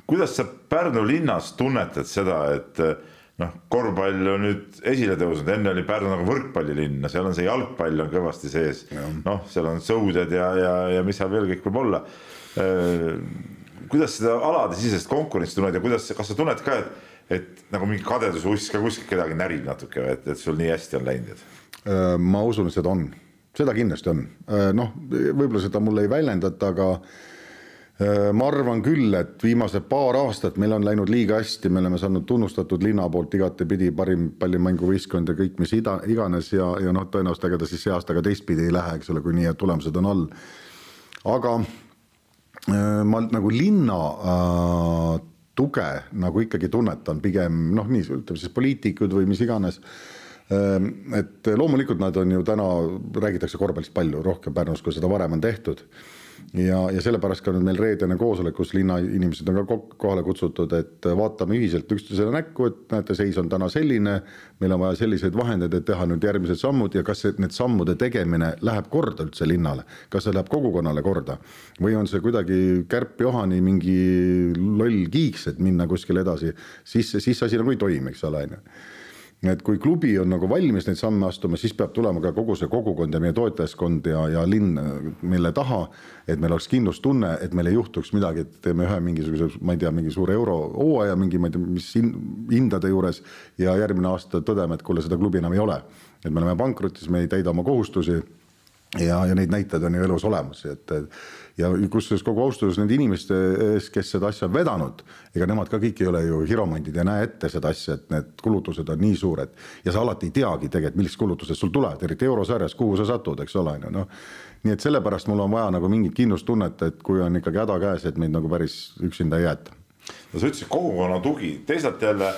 kuidas sa Pärnu linnas tunnetad seda, et noh, korvpall on nüüd esile tõusnud, enne oli Pärnu nagu võrkpallilinn, seal on see jalgpall on kõvasti sees. noh, seal on sõuded ja, ja, ja mis seal veel kõik võib olla. kuidas seda aladesisest konkurentsi tunned ja kuidas, kas sa tunned ka, et, et nagu mingi kadedususs ka kuskil kedagi närib natuke, et, et sul nii hästi on läinud? ma usun, et seda on, seda kindlasti on, noh, võib-olla seda mulle ei väljendata, aga Äh, ma arvan küll, et viimased paar aastat meil on läinud liiga hästi, me oleme saanud tunnustatud linna poolt igatepidi parim pallimänguvõistkond ja kõik, mis ida, iganes ja, ja noh, tõenäoliselt ega ta siis see aasta ka teistpidi ei lähe, eks ole, kui nii, et tulemused on all. aga äh, ma nagu linna äh, tuge nagu ikkagi tunnetan pigem noh, nii ütleme siis poliitikud või mis iganes äh, et loomulikult nad on ju täna, räägitakse korvpallist palju rohkem Pärnus, kui seda varem on tehtud ja, ja sellepärast ka nüüd meil reedene koosolek, kus linnainimesed on ka kohale kutsutud, et vaatame ühiselt üksteisele näkku, et näete, seis on täna selline, meil on vaja selliseid vahendeid, et teha nüüd järgmised sammud ja kas need sammude tegemine läheb korda üldse linnale, kas see läheb kogukonnale korda? Või on see kuidagi Kärp-Johani mingi loll kiiks, et minna kuskile edasi, siis, siis asi nagu ei toimi, eks ole, on ju et kui klubi on nagu valmis neid samme astuma, siis peab tulema ka kogu see kogukond ja meie toetajaskond ja, ja linn, mille taha, et meil oleks kindlustunne, et meil ei juhtuks midagi, et teeme ühe mingisuguse, ma ei tea, mingi suure eurohooaja mingi, ma ei tea, mis hindade juures ja järgmine aasta tõdeme, et kuule, seda klubi enam ei ole. et me oleme pankrotis, me ei täida oma kohustusi ja, ja neid näitajaid on ju elus olemas, et ja kusjuures kogu austuses nende inimeste ees, kes seda asja on vedanud, ega nemad ka kõik ei ole ju hiromandid ja näe ette seda asja, et need kulutused on nii suured ja sa alati ei teagi tegelikult, millised kulutused sul tulevad, eriti eurosarjas, kuhu sa satud, eks ole, on ju, noh. nii et sellepärast mul on vaja nagu mingit kindlustunnet, et kui on ikkagi häda käes, et meid nagu päris üksinda ei jäeta. no sa ütlesid kogukonna tugi, teisalt jälle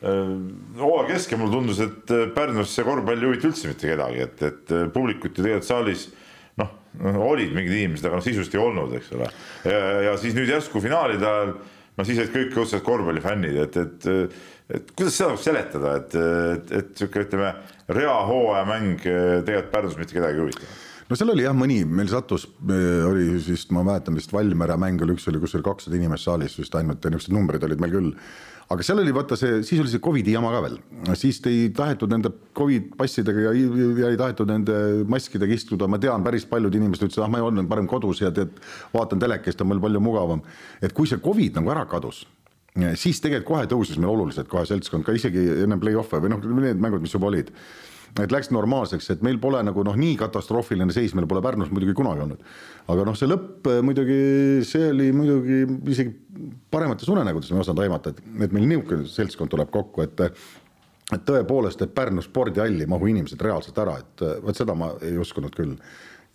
hooaja keskel mulle tundus, et äh, Pärnus see korvpall ei huvita üldse mitte kedagi, et, et äh, publikut ju tegelikult saalis noh, olid mingid inimesed, aga noh, sisust ei olnud, eks ole. ja, siis nüüd järsku finaalide ajal, no siis olid kõik otsesed korvpallifännid, et, et, et kuidas seda saab seletada, et, et, et sihuke, ütleme, reahooajamäng tegelikult Pärnus mitte kedagi ei huvita no seal oli jah, mõni, meil sattus, oli siis, ma mäletan vist Valmiera mäng oli, üks oli, kus oli kakssada inimest saalis vist ainult ja niisugused numbrid olid meil küll aga seal oli vaata see, siis oli see Covidi jama ka veel, siis ei tahetud nende Covid passidega ja, ja ei tahetud nende maskidega istuda, ma tean, päris paljud inimesed ütlesid, ah ma olen parem kodus ja tead, vaatan telekast, on meil palju mugavam. et kui see Covid nagu ära kadus, siis tegelikult kohe tõusis meil oluliselt kohe seltskond ka isegi enne play-off'e või noh, need mängud, mis juba olid et läks normaalseks, et meil pole nagu noh, nii katastroofiline seis meil pole Pärnus muidugi kunagi olnud. Aga noh, see lõpp eh, muidugi, see oli muidugi isegi paremates unenägudes me ei osanud aimata, et, et meil niisugune seltskond tuleb kokku, et et tõepoolest, et Pärnu spordihalli ei mahu inimesed reaalselt ära, et vot seda ma ei uskunud küll.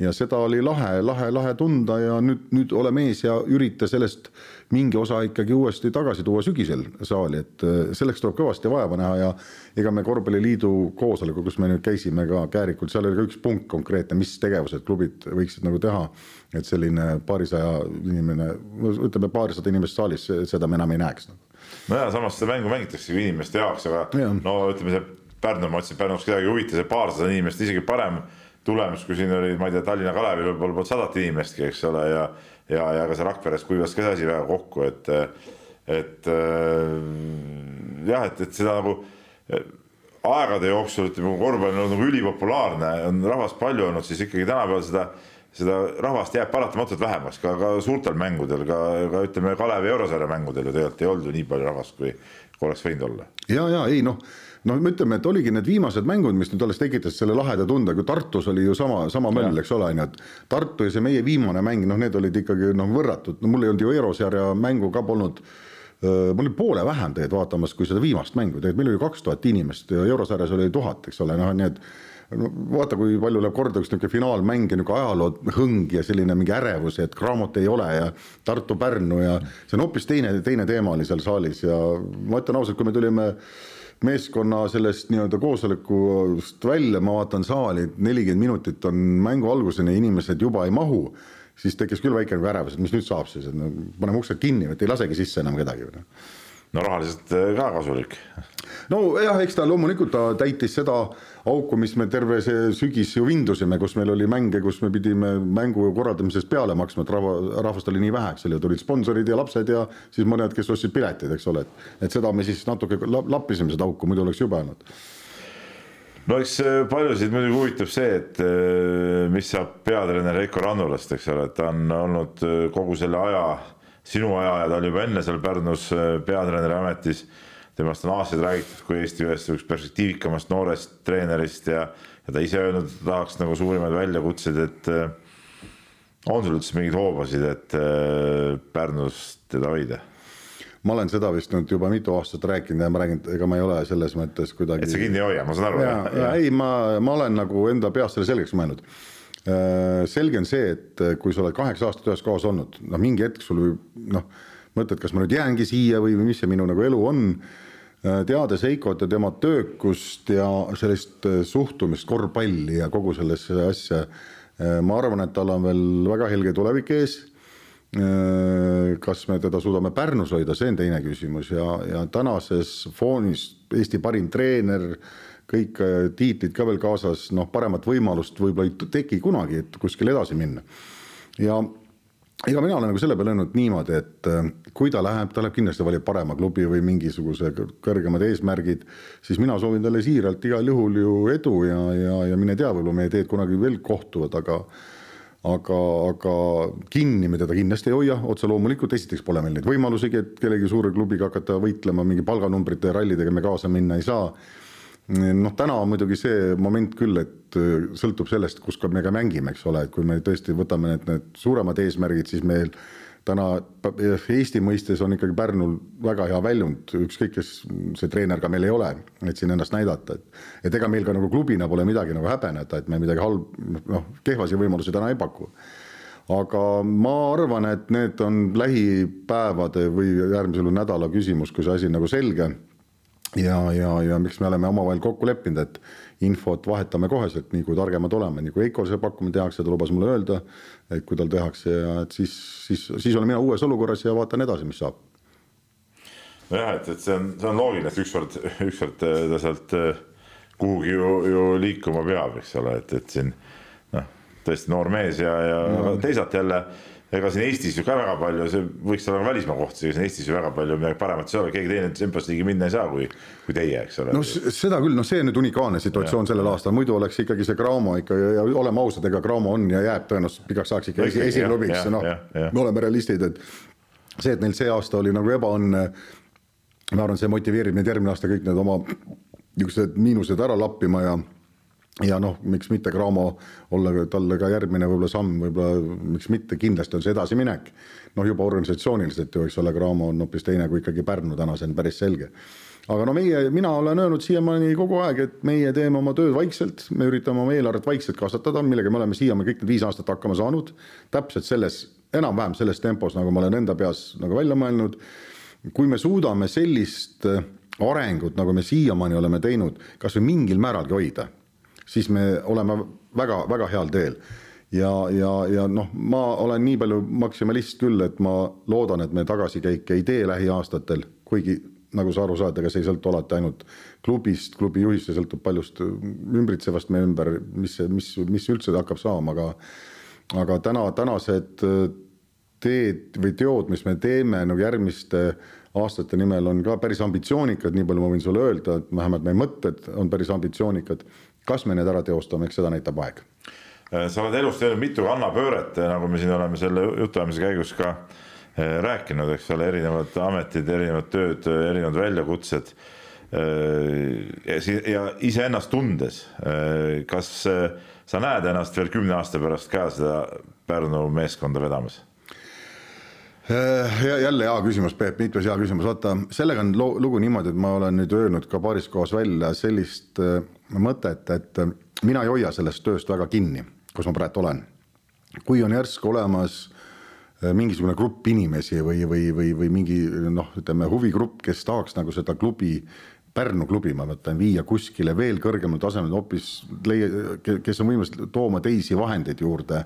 Ja seda oli lahe, lahe, lahe tunda ja nüüd, nüüd ole mees ja ürita sellest mingi osa ikkagi uuesti tagasi tuua sügisel saali, et äh, selleks tuleb kõvasti vaeva näha ja ega me korvpalliliidu koosolekul, kus me nüüd käisime ka Käärikult, seal oli ka üks punkt konkreetne, mis tegevused klubid võiksid nagu teha. et selline paarisaja inimene, ütleme paarsada inimest saalis, seda me enam ei näeks nagu. nojah, samas seda mängu mängitakse ju inimeste jaoks, aga ja. no ütleme, see Pärnu, ma ütlesin, Pärnus kedagi ei huvita, see paarsada inimest isegi parem tulemus, kui siin oli, ma ei tea, Tallinna Kalevil võib-olla polnud sadat inimestki, eks ole, ja ja, ja ka see Rakveres kuivas ka see asi väga kokku, et et jah, et, et seda nagu aegade jooksul, ütleme, kui korvpall on nagu ülipopulaarne, on rahvast palju olnud, siis ikkagi tänapäeval seda, seda rahvast jääb paratamatult vähemaks ka, ka suurtel mängudel, ka, ka ütleme, Kalevi eurosarja mängudel ju tegelikult ei olnud ju nii palju rahvast, kui oleks võinud olla. ja, ja ei noh noh, me ütleme, et oligi need viimased mängud, mis nüüd alles tekitasid selle laheda tunde, kui Tartus oli ju sama, sama möll, eks ole, on ju, et Tartu ja see meie viimane mäng, noh, need olid ikkagi noh, võrratud, no mul ei olnud ju eurosarja mängu ka polnud. Mul oli poole vähem tegelikult vaatamas kui seda viimast mängu, tegelikult meil oli kaks tuhat inimest ja eurosarjas oli tuhat, eks ole, noh, nii et no vaata, kui palju läheb korda üks niisugune finaalmäng ja niisugune ajaloo hõng ja selline mingi ärevus, et Cramot ei ole ja Tartu-Pärnu ja see on hoopis teine, teine teema oli seal saalis ja ma ütlen ausalt, kui me tulime äh, meeskonna sellest nii-öelda koosolekust välja, ma vaatan saali, nelikümmend minutit on mängu alguseni, inimesed juba ei mahu, siis tekkis küll väike nagu ärevus, et mis nüüd saab siis, et no paneme uksed kinni, et ei lasegi sisse enam kedagi või noh no rahaliselt äh, ka kasulik. nojah, eks ta loomulikult ta täitis seda auku, mis me terve see sügis ju vindusime, kus meil oli mänge, kus me pidime mängu korraldamisest peale maksma, et rahva, rahvast oli nii vähe, eks ole, tulid sponsorid ja lapsed ja siis mõned, kes ostsid piletid, eks ole, et, et seda me siis natuke lappisime seda auku, muidu oleks jube olnud no eks äh, paljusid muidugi huvitab see, et äh, mis saab peatreener Heiko Rannulast, eks ole, et ta on olnud kogu selle aja sinu aja ja ta oli juba enne seal Pärnus äh, peatreeneri ametis. temast on aastaid räägitud kui Eesti ühest üks perspektiivikamast noorest treenerist ja, ja ta ise öelnud, et ta tahaks nagu suurimaid väljakutseid, et äh, on sul üldse mingeid hoobasid, et äh, Pärnus teda hoida? ma olen seda vist nüüd juba mitu aastat rääkinud ja ma räägin, ega ma ei ole selles mõttes kuidagi. et sa kinni ei hoia, ma saan aru. ja, ja, ja ei, ma, ma olen nagu enda peas selle selgeks mõelnud selge on see, et äh, kui sa oled kaheksa aastat ühes kohas olnud, noh, mingi hetk sul võib noh, mõtled, kas ma nüüd jäängi siia või, või mis see minu nagu elu on. Äh, teades Heikot ja tema töökust ja sellist suhtumist korvpalli ja kogu sellesse asja, ma arvan, et tal on veel väga helge tulevik ees. kas me teda suudame Pärnus hoida, see on teine küsimus ja, ja tänases foonis Eesti parim treener kõik äh, tiitlid ka veel kaasas, noh, paremat võimalust võib-olla ei teki kunagi, et kuskile edasi minna. ja ega mina olen nagu selle peale öelnud niimoodi, et äh, kui ta läheb, ta läheb kindlasti valib parema klubi või mingisuguse kõrgemad eesmärgid, siis mina soovin talle siiralt igal juhul ju edu ja, ja, ja mine tea, võib-olla meie teed kunagi veel kohtuvad, aga aga, aga kinni me teda kindlasti ei hoia, otse loomulikult, esiteks pole meil neid võimalusigi, et kellegi suure klubiga hakata võitlema, mingi palganumbrite rallidega me kaasa minna ei saa noh, täna on muidugi see moment küll, et äh, sõltub sellest, kus me ka mängime, eks ole, et kui me tõesti võtame need, need suuremad eesmärgid, siis meil täna Eesti mõistes on ikkagi Pärnul väga hea väljund, ükskõik kes see treener ka meil ei ole, et siin ennast näidata, et et ega meil ka nagu klubina pole midagi nagu häbeneda, et me midagi halb, noh, kehvasi võimalusi täna ei paku. Aga ma arvan, et need on lähipäevade või järgmisel nädala küsimus, kui see asi on nagu selge ja, ja, ja miks me oleme omavahel kokku leppinud, et infot vahetame koheselt, nii kui targemad oleme, nii kui Eikol see pakkumine tehakse, ta lubas mulle öelda, et kui tal tehakse ja et siis, siis, siis olen mina uues olukorras ja vaatan edasi, mis saab. nojah, et, et see on, see on loogiline, et ükskord, ükskord ta sealt eh, kuhugi ju, ju liikuma peab, eks ole, et, et siin noh, tõesti noor mees ja, ja no. teisalt jälle ega siin Eestis ju ka väga palju, see võiks olla välismaa koht, ega siin Eestis ju väga palju midagi paremat ei ole, keegi teine Champions League'i minna ei saa, kui, kui teie, eks ole. no seda küll, noh, see on nüüd unikaalne situatsioon ja, sellel aastal, muidu oleks ikkagi see Cramo ikka ja oleme ausad, ega Cramo on ja jääb tõenäoliselt pikaks ajaks ikka esi, esiklubiks, noh, me oleme realistid, et see, et neil see aasta oli nagu ebaõnne, ma arvan, see motiveerib neid järgmine aasta kõik need oma niisugused miinused ära lappima ja ja noh, miks mitte Cramo olla talle ka järgmine võib-olla samm, võib-olla miks mitte, kindlasti on see edasiminek. noh, juba organisatsiooniliselt ju, eks ole, Cramo on hoopis teine kui ikkagi Pärnu täna, see on päris selge. aga no meie, mina olen öelnud siiamaani kogu aeg, et meie teeme oma tööd vaikselt, me üritame oma eelarvet vaikselt kasvatada, millega me oleme siiamaani kõik need viis aastat hakkama saanud. täpselt selles, enam-vähem selles tempos, nagu ma olen enda peas nagu välja mõelnud. kui me suudame sellist arengut, nagu me siiamaani oleme teinud, kasvõi mingil määralgi hoida siis me oleme väga-väga heal teel. ja, ja, ja noh, ma olen nii palju maksimalist küll, et ma loodan, et me tagasikäike ei tee lähiaastatel, kuigi nagu sa aru saad, ega see ei sõltu alati ainult klubist, klubi juhist, see sõltub paljust ümbritsevast meie ümber, mis, mis, mis üldse hakkab saama, aga aga täna, tänased teed või teod, mis me teeme nagu järgmiste aastate nimel on ka päris ambitsioonikad, nii palju ma võin sulle öelda, et vähemalt meie mõtted on päris ambitsioonikad kas me need ära teostame, eks seda näitab aeg. Äh, sa oled elus teinud mitu kannapööret, nagu me siin oleme selle jutuajamise käigus ka äh, rääkinud, eks ole, erinevad ametid, erinevad tööd, erinevad väljakutsed. Äh, ja iseennast tundes, kas sa näed ennast veel kümne aasta pärast ka seda Pärnu meeskonda vedamas? Jälle hea küsimus, Peep, mitmes hea küsimus, vaata sellega on lugu niimoodi, et ma olen nüüd öelnud ka paaris kohas välja sellist mõtet, et mina ei hoia sellest tööst väga kinni, kus ma praegu olen. kui on järsku olemas mingisugune grupp inimesi või, või, või, või mingi noh, ütleme huvigrupp, kes tahaks nagu seda klubi Pärnu klubi, ma mõtlen, viia kuskile veel kõrgemale tasemele, hoopis leia, kes on võimelised tooma teisi vahendeid juurde.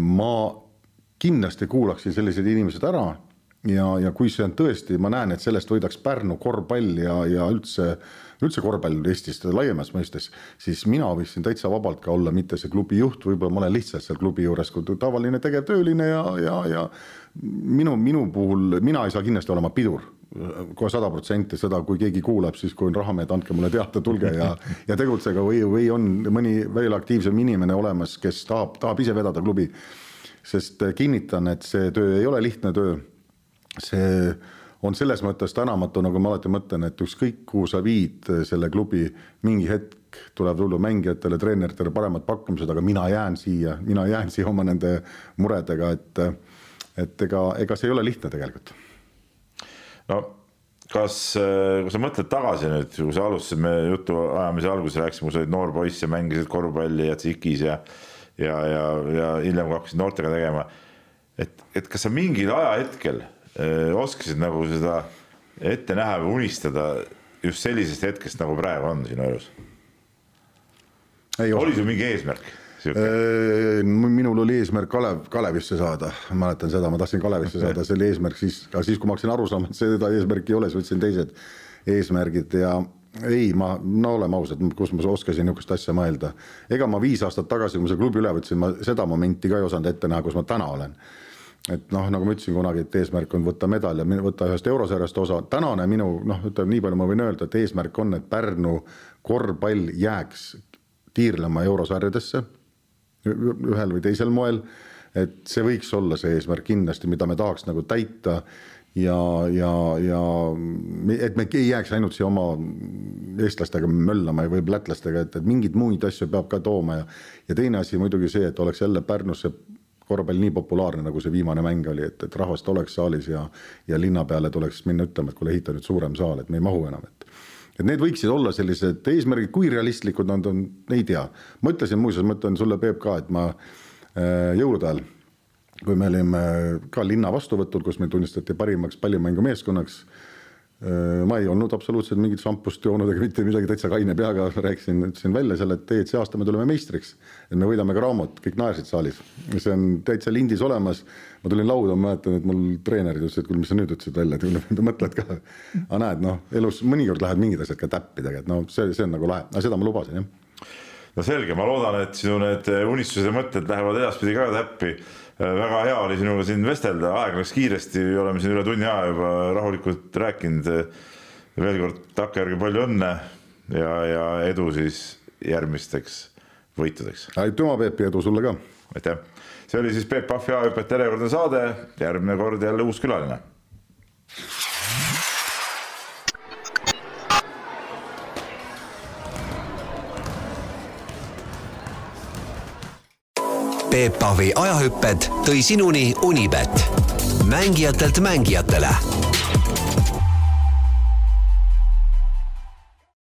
Ma kindlasti kuulaksin sellised inimesed ära ja, ja kui see on tõesti, ma näen, et sellest võidaks Pärnu korvpall ja, ja üldse üldse korvpall Eestis laiemas mõistes, siis mina võiksin täitsa vabalt ka olla mitte see klubi juht, võib-olla ma olen lihtsalt seal klubi juures kui tavaline tegevtööline ja, ja, ja minu, minu puhul, mina ei saa kindlasti olema pidur kohe sada protsenti seda, kui keegi kuulab, siis kui on rahamehed, andke mulle teada, tulge ja, ja tegutsege või, või on mõni veel aktiivsem inimene olemas, kes tahab, tahab ise vedada klubi. Sest kinnitan, et see töö ei ole lihtne töö. see on selles mõttes tänamatu, nagu ma alati mõtlen, et ükskõik kuhu sa viid selle klubi, mingi hetk tuleb tulla mängijatele, treeneritele paremad pakkumised, aga mina jään siia, mina jään siia oma nende muredega, et et ega, ega see ei ole lihtne tegelikult. no kas, kui sa mõtled tagasi nüüd, kui sa alustasid meie jutuajamise alguses rääkisime, kui sa olid noor poiss ja mängisid korvpalli ja tsikis ja ja, ja, ja hiljem hakkasid noortega tegema. et, et kas sa mingil ajahetkel oskasid nagu seda ette näha või unistada just sellisest hetkest, nagu praegu on sinu elus? oli sul mingi eesmärk? minul oli eesmärk Kalev, Kalevisse saada, mäletan seda, ma tahtsin Kalevisse saada, see oli eesmärk siis, aga siis, kui ma hakkasin aru saama, et seda eesmärki ei ole, siis võtsin teised eesmärgid ja ei, ma, no oleme ausad, kus ma oskasin niisugust asja mõelda. ega ma viis aastat tagasi, kui ma selle klubi üle võtsin, ma seda momenti ka ei osanud ette näha, kus ma täna olen et noh, nagu ma ütlesin kunagi, et eesmärk on võtta medal ja võtta ühest eurosarjast osa. tänane minu noh, ütleme nii palju ma võin öelda, et eesmärk on, et Pärnu korvpall jääks tiirlema eurosarjadesse ühel või teisel moel. et see võiks olla see eesmärk kindlasti, mida me tahaks nagu täita ja, ja, ja et me ei jääks ainult siia oma eestlastega möllama või lätlastega, et, et mingeid muid asju peab ka tooma ja ja teine asi muidugi see, et oleks jälle Pärnusse korvpall nii populaarne, nagu see viimane mäng oli, et, et rahvast oleks saalis ja ja linna peale tuleks minna ütlema, et kuule, ehita nüüd suurem saal, et me ei mahu enam, et et need võiksid olla sellised eesmärgid, kui realistlikud nad on, ei tea. ma ütlesin muuseas, ma ütlen sulle, Peep, ka, et ma äh, jõulude ajal, kui me olime ka linna vastuvõtul, kus meid tunnistati parimaks pallimängumeeskonnaks Äh, ma ei olnud absoluutselt mingit šampust joonud ega mitte midagi, täitsa kaine peaga [LAUGHS] rääkisin, ütlesin välja selle, et ei, et see aasta me tuleme meistriks. et me võidame ka Raamot, kõik naersid saalis. see on täitsa lindis olemas. ma tulin lauda, ma mäletan, et mul treenerid ütlesid, et kuule, mis sa nüüd ütlesid välja, et [LAUGHS] mõtled ka. aga näed, noh, elus mõnikord lähevad mingid asjad ka täppi tegelikult, no see, see on nagu lahe, aga seda ma lubasin, jah. no selge, ma loodan, et sinu need unistused ja mõtted lähevad edaspidi ka täppi väga hea oli sinuga siin vestelda, aeg läks kiiresti, oleme siin üle tunni aja juba rahulikult rääkinud. veel kord takkajärgi palju õnne ja, ja edu siis järgmisteks võitudeks. aitüma, Peep ja edu sulle ka. aitäh, see oli siis Peep Pahvi ajahüpet järjekordne saade, järgmine kord jälle uus külaline Peep Pahvi ajahüpped tõi sinuni Unibet, mängijatelt mängijatele